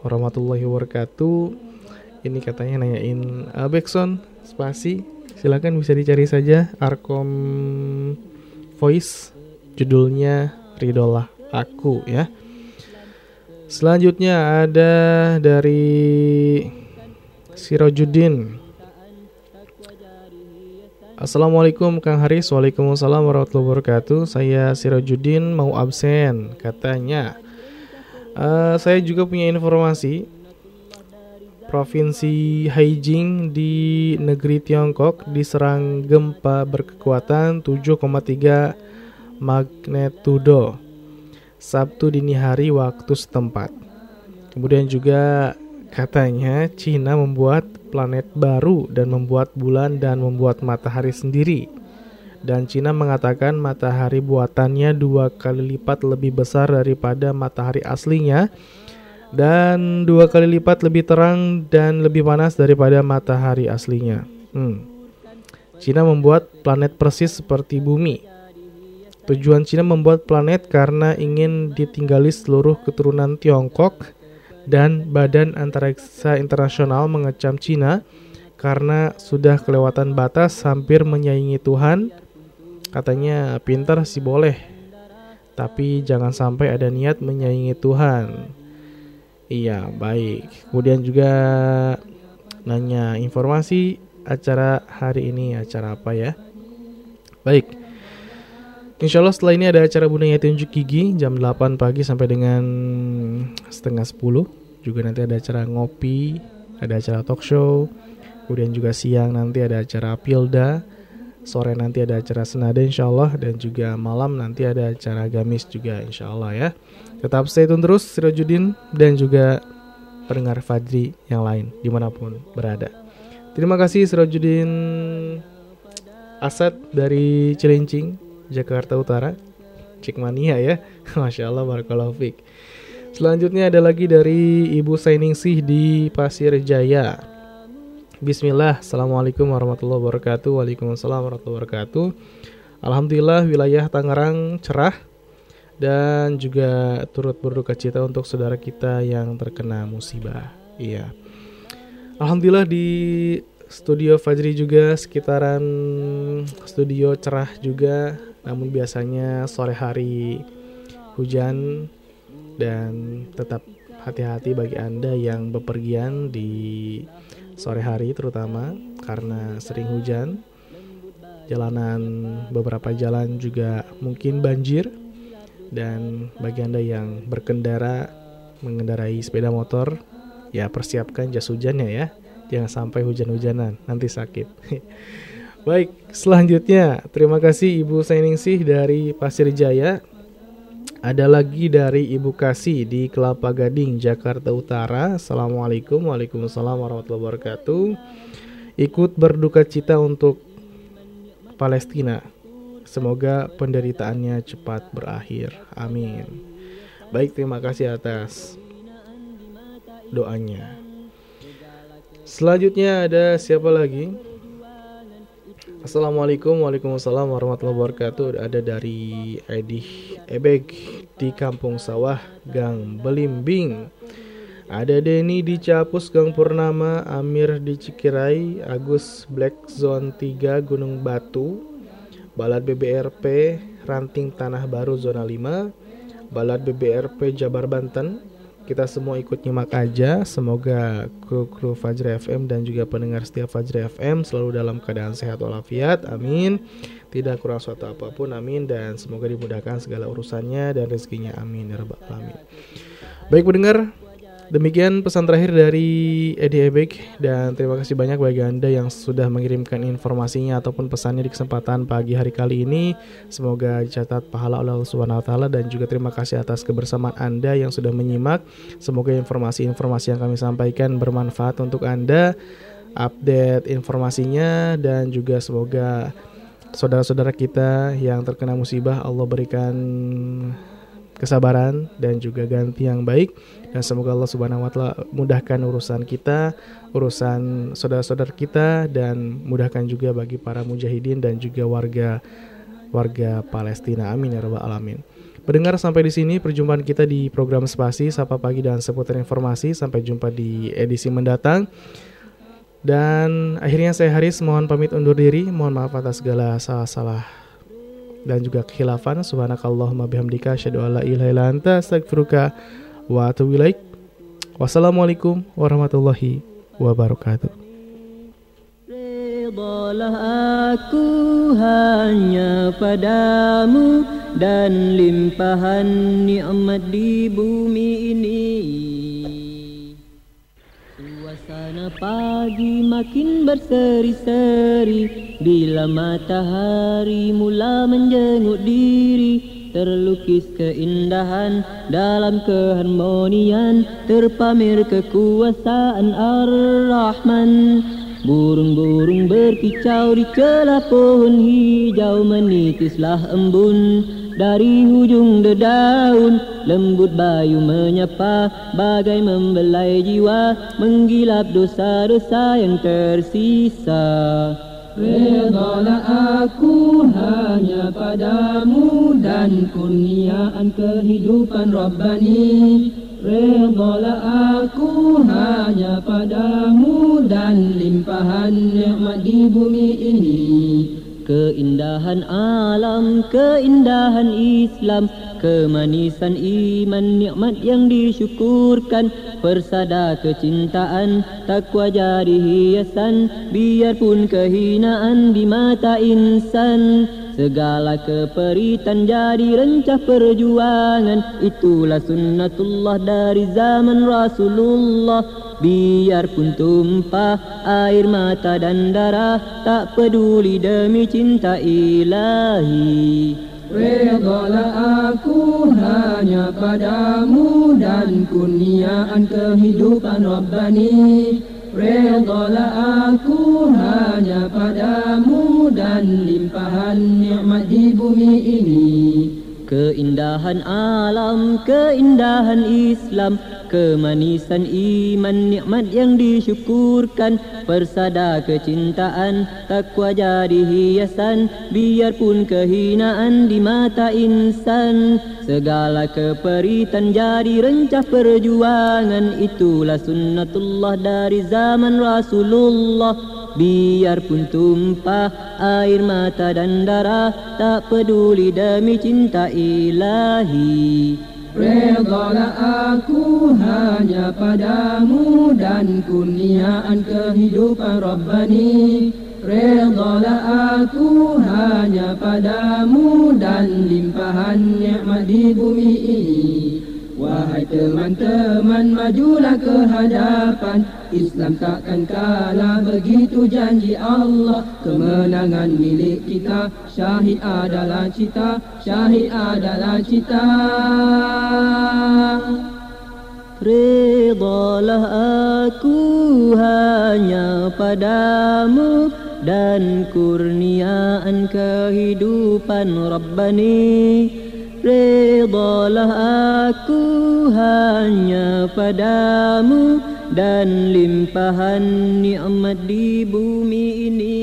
warahmatullahi wabarakatuh. Ini katanya nanyain Abekson spasi. Silakan bisa dicari saja Arkom Voice judulnya Ridolah Aku ya. Selanjutnya ada dari Sirojudin. Assalamualaikum Kang Haris Waalaikumsalam warahmatullahi wabarakatuh Saya Sirojudin mau absen Katanya uh, Saya juga punya informasi Provinsi Haijing di negeri Tiongkok diserang gempa berkekuatan 7,3 magnitudo Sabtu dini hari waktu setempat. Kemudian juga katanya Cina membuat planet baru dan membuat bulan dan membuat matahari sendiri. Dan Cina mengatakan matahari buatannya dua kali lipat lebih besar daripada matahari aslinya dan dua kali lipat lebih terang dan lebih panas daripada matahari aslinya. Hmm. Cina membuat planet persis seperti bumi. Tujuan Cina membuat planet karena ingin ditinggali seluruh keturunan Tiongkok dan Badan Antariksa Internasional mengecam Cina karena sudah kelewatan batas hampir menyaingi Tuhan. Katanya pintar sih boleh, tapi jangan sampai ada niat menyaingi Tuhan. Iya, baik. Kemudian juga nanya informasi acara hari ini, acara apa ya? Baik. Insya Allah setelah ini ada acara Bunda Yati Unjuk Gigi jam 8 pagi sampai dengan setengah 10. Juga nanti ada acara ngopi, ada acara talk show. Kemudian juga siang nanti ada acara Pilda. Sore nanti ada acara Senada insya Allah. Dan juga malam nanti ada acara Gamis juga insya Allah ya. Tetap stay tune terus Sirojudin dan juga pendengar Fadri yang lain di mana pun berada. Terima kasih Sirojudin Asad dari Cilincing, Jakarta Utara. Cikmania ya. Masya Allah, Barakallahu Fik. Selanjutnya ada lagi dari Ibu Sainingsih di Pasir Jaya. Bismillah, Assalamualaikum warahmatullahi wabarakatuh. Waalaikumsalam warahmatullahi wabarakatuh. Alhamdulillah wilayah Tangerang cerah Dan juga turut berduka cita untuk saudara kita yang terkena musibah. Iya. Alhamdulillah di studio Fajri juga sekitaran studio cerah juga. Namun biasanya sore hari hujan Dan tetap hati-hati bagi Anda yang bepergian di sore hari terutama karena sering hujan. Jalanan beberapa jalan juga mungkin banjir dan bagi Anda yang berkendara mengendarai sepeda motor ya persiapkan jas hujannya ya. Jangan sampai hujan-hujanan nanti sakit. Baik, selanjutnya terima kasih Ibu Sainingsih dari Pasir Jaya. Ada lagi dari Ibu Kasih di Kelapa Gading, Jakarta Utara. Assalamualaikum, waalaikumsalam warahmatullahi wabarakatuh. Ikut berduka cita untuk Palestina. Semoga penderitaannya cepat berakhir. Amin. Baik, terima kasih atas doanya. Selanjutnya ada siapa lagi? Assalamualaikum Waalaikumsalam warahmatullahi wabarakatuh. Ada dari Edih Ebek di Kampung Sawah Gang Belimbing. Ada Denny di Capus Gang Purnama Amir di Cikirai Agus Black Zone 3 Gunung Batu Balad BBRP Ranting Tanah Baru Zona 5 Balad BBRP Jabar Banten kita semua ikut nyimak aja. Semoga kru-kru Fajri FM dan juga pendengar setiap Fajri FM selalu dalam keadaan sehat walafiat. Amin. Tidak kurang suatu apa pun. Amin. Dan semoga dimudahkan segala urusannya dan rezekinya. Amin. Ya Rabbal Alamin. Baik pendengar, Demikian pesan terakhir dari Edi Ebek dan terima kasih banyak bagi Anda yang sudah mengirimkan informasinya ataupun pesannya di kesempatan pagi hari kali ini. Semoga dicatat pahala oleh Allah Subhanahu wa taala dan juga terima kasih atas kebersamaan Anda yang sudah menyimak. Semoga informasi-informasi yang kami sampaikan bermanfaat untuk Anda. Update informasinya dan juga semoga saudara-saudara kita yang terkena musibah Allah berikan kesabaran dan juga ganti yang baik dan semoga Allah Subhanahu wa taala mudahkan urusan kita, urusan saudara-saudara kita dan mudahkan juga bagi para mujahidin dan juga warga warga Palestina. Amin ya rabbal alamin. Pendengar sampai di sini perjumpaan kita di program Spasi Sapa Pagi dan seputar informasi. Sampai jumpa di edisi mendatang. Dan akhirnya saya Haris mohon pamit undur diri. Mohon maaf atas segala salah-salah dan juga kekhilafan subhanakallahumma bihamdika asyhadu alla ilaha illa wa atubu ilaik. Wassalamualaikum warahmatullahi wabarakatuh. Aku hanya padamu dan limpahan nikmat di bumi ini pagi makin berseri-seri. Bila matahari mula menjenguk diri Terlukis keindahan dalam keharmonian Terpamer kekuasaan Ar-Rahman Burung-burung berkicau di celah pohon hijau Menitislah embun. Dari hujung dedaun Lembut bayu menyapa bagai membelai jiwa Menggilap dosa-dosa yang tersisa. Redalah aku hanya padamu dan kurniaan kehidupan Rabbani Redalah aku hanya padamu dan limpahan nikmat di bumi ini. Keindahan alam, keindahan Islam Kemanisan iman, nikmat yang disyukurkan. Persada kecintaan, takwa jadi hiasan Biarpun kehinaan di mata insan Segala keperitan jadi rencah perjuangan. Itulah sunnatullah dari zaman Rasulullah. Biarpun tumpah air mata dan darah Tak peduli demi cinta ilahi. Redalah aku hanya padamu dan kurniaan kehidupan Rabbani Redalah aku hanya padamu dan limpahan nikmat di bumi ini Keindahan alam, keindahan Islam Kemanisan iman, nikmat yang disyukurkan. Persada kecintaan, takwa jadi hiasan Biarpun kehinaan di mata insan. Segala keperitan jadi rencah perjuangan Itulah sunnatullah dari zaman Rasulullah Biarpun tumpah air mata dan darah Tak peduli demi cinta ilahi. Redalah aku hanya padamu dan kurniaan kehidupan Rabbani. Redalah aku hanya padamu dan limpahan nikmat di bumi ini Wahai teman-teman majulah ke hadapan. Islam takkan kalah begitu janji Allah. Kemenangan milik kita Syahid adalah cita Syahid adalah cita. Redalah aku hanya padamu Dan kurniaan kehidupan Rabbani Redalah aku hanya padamu. Dan limpahan nikmat di bumi ini.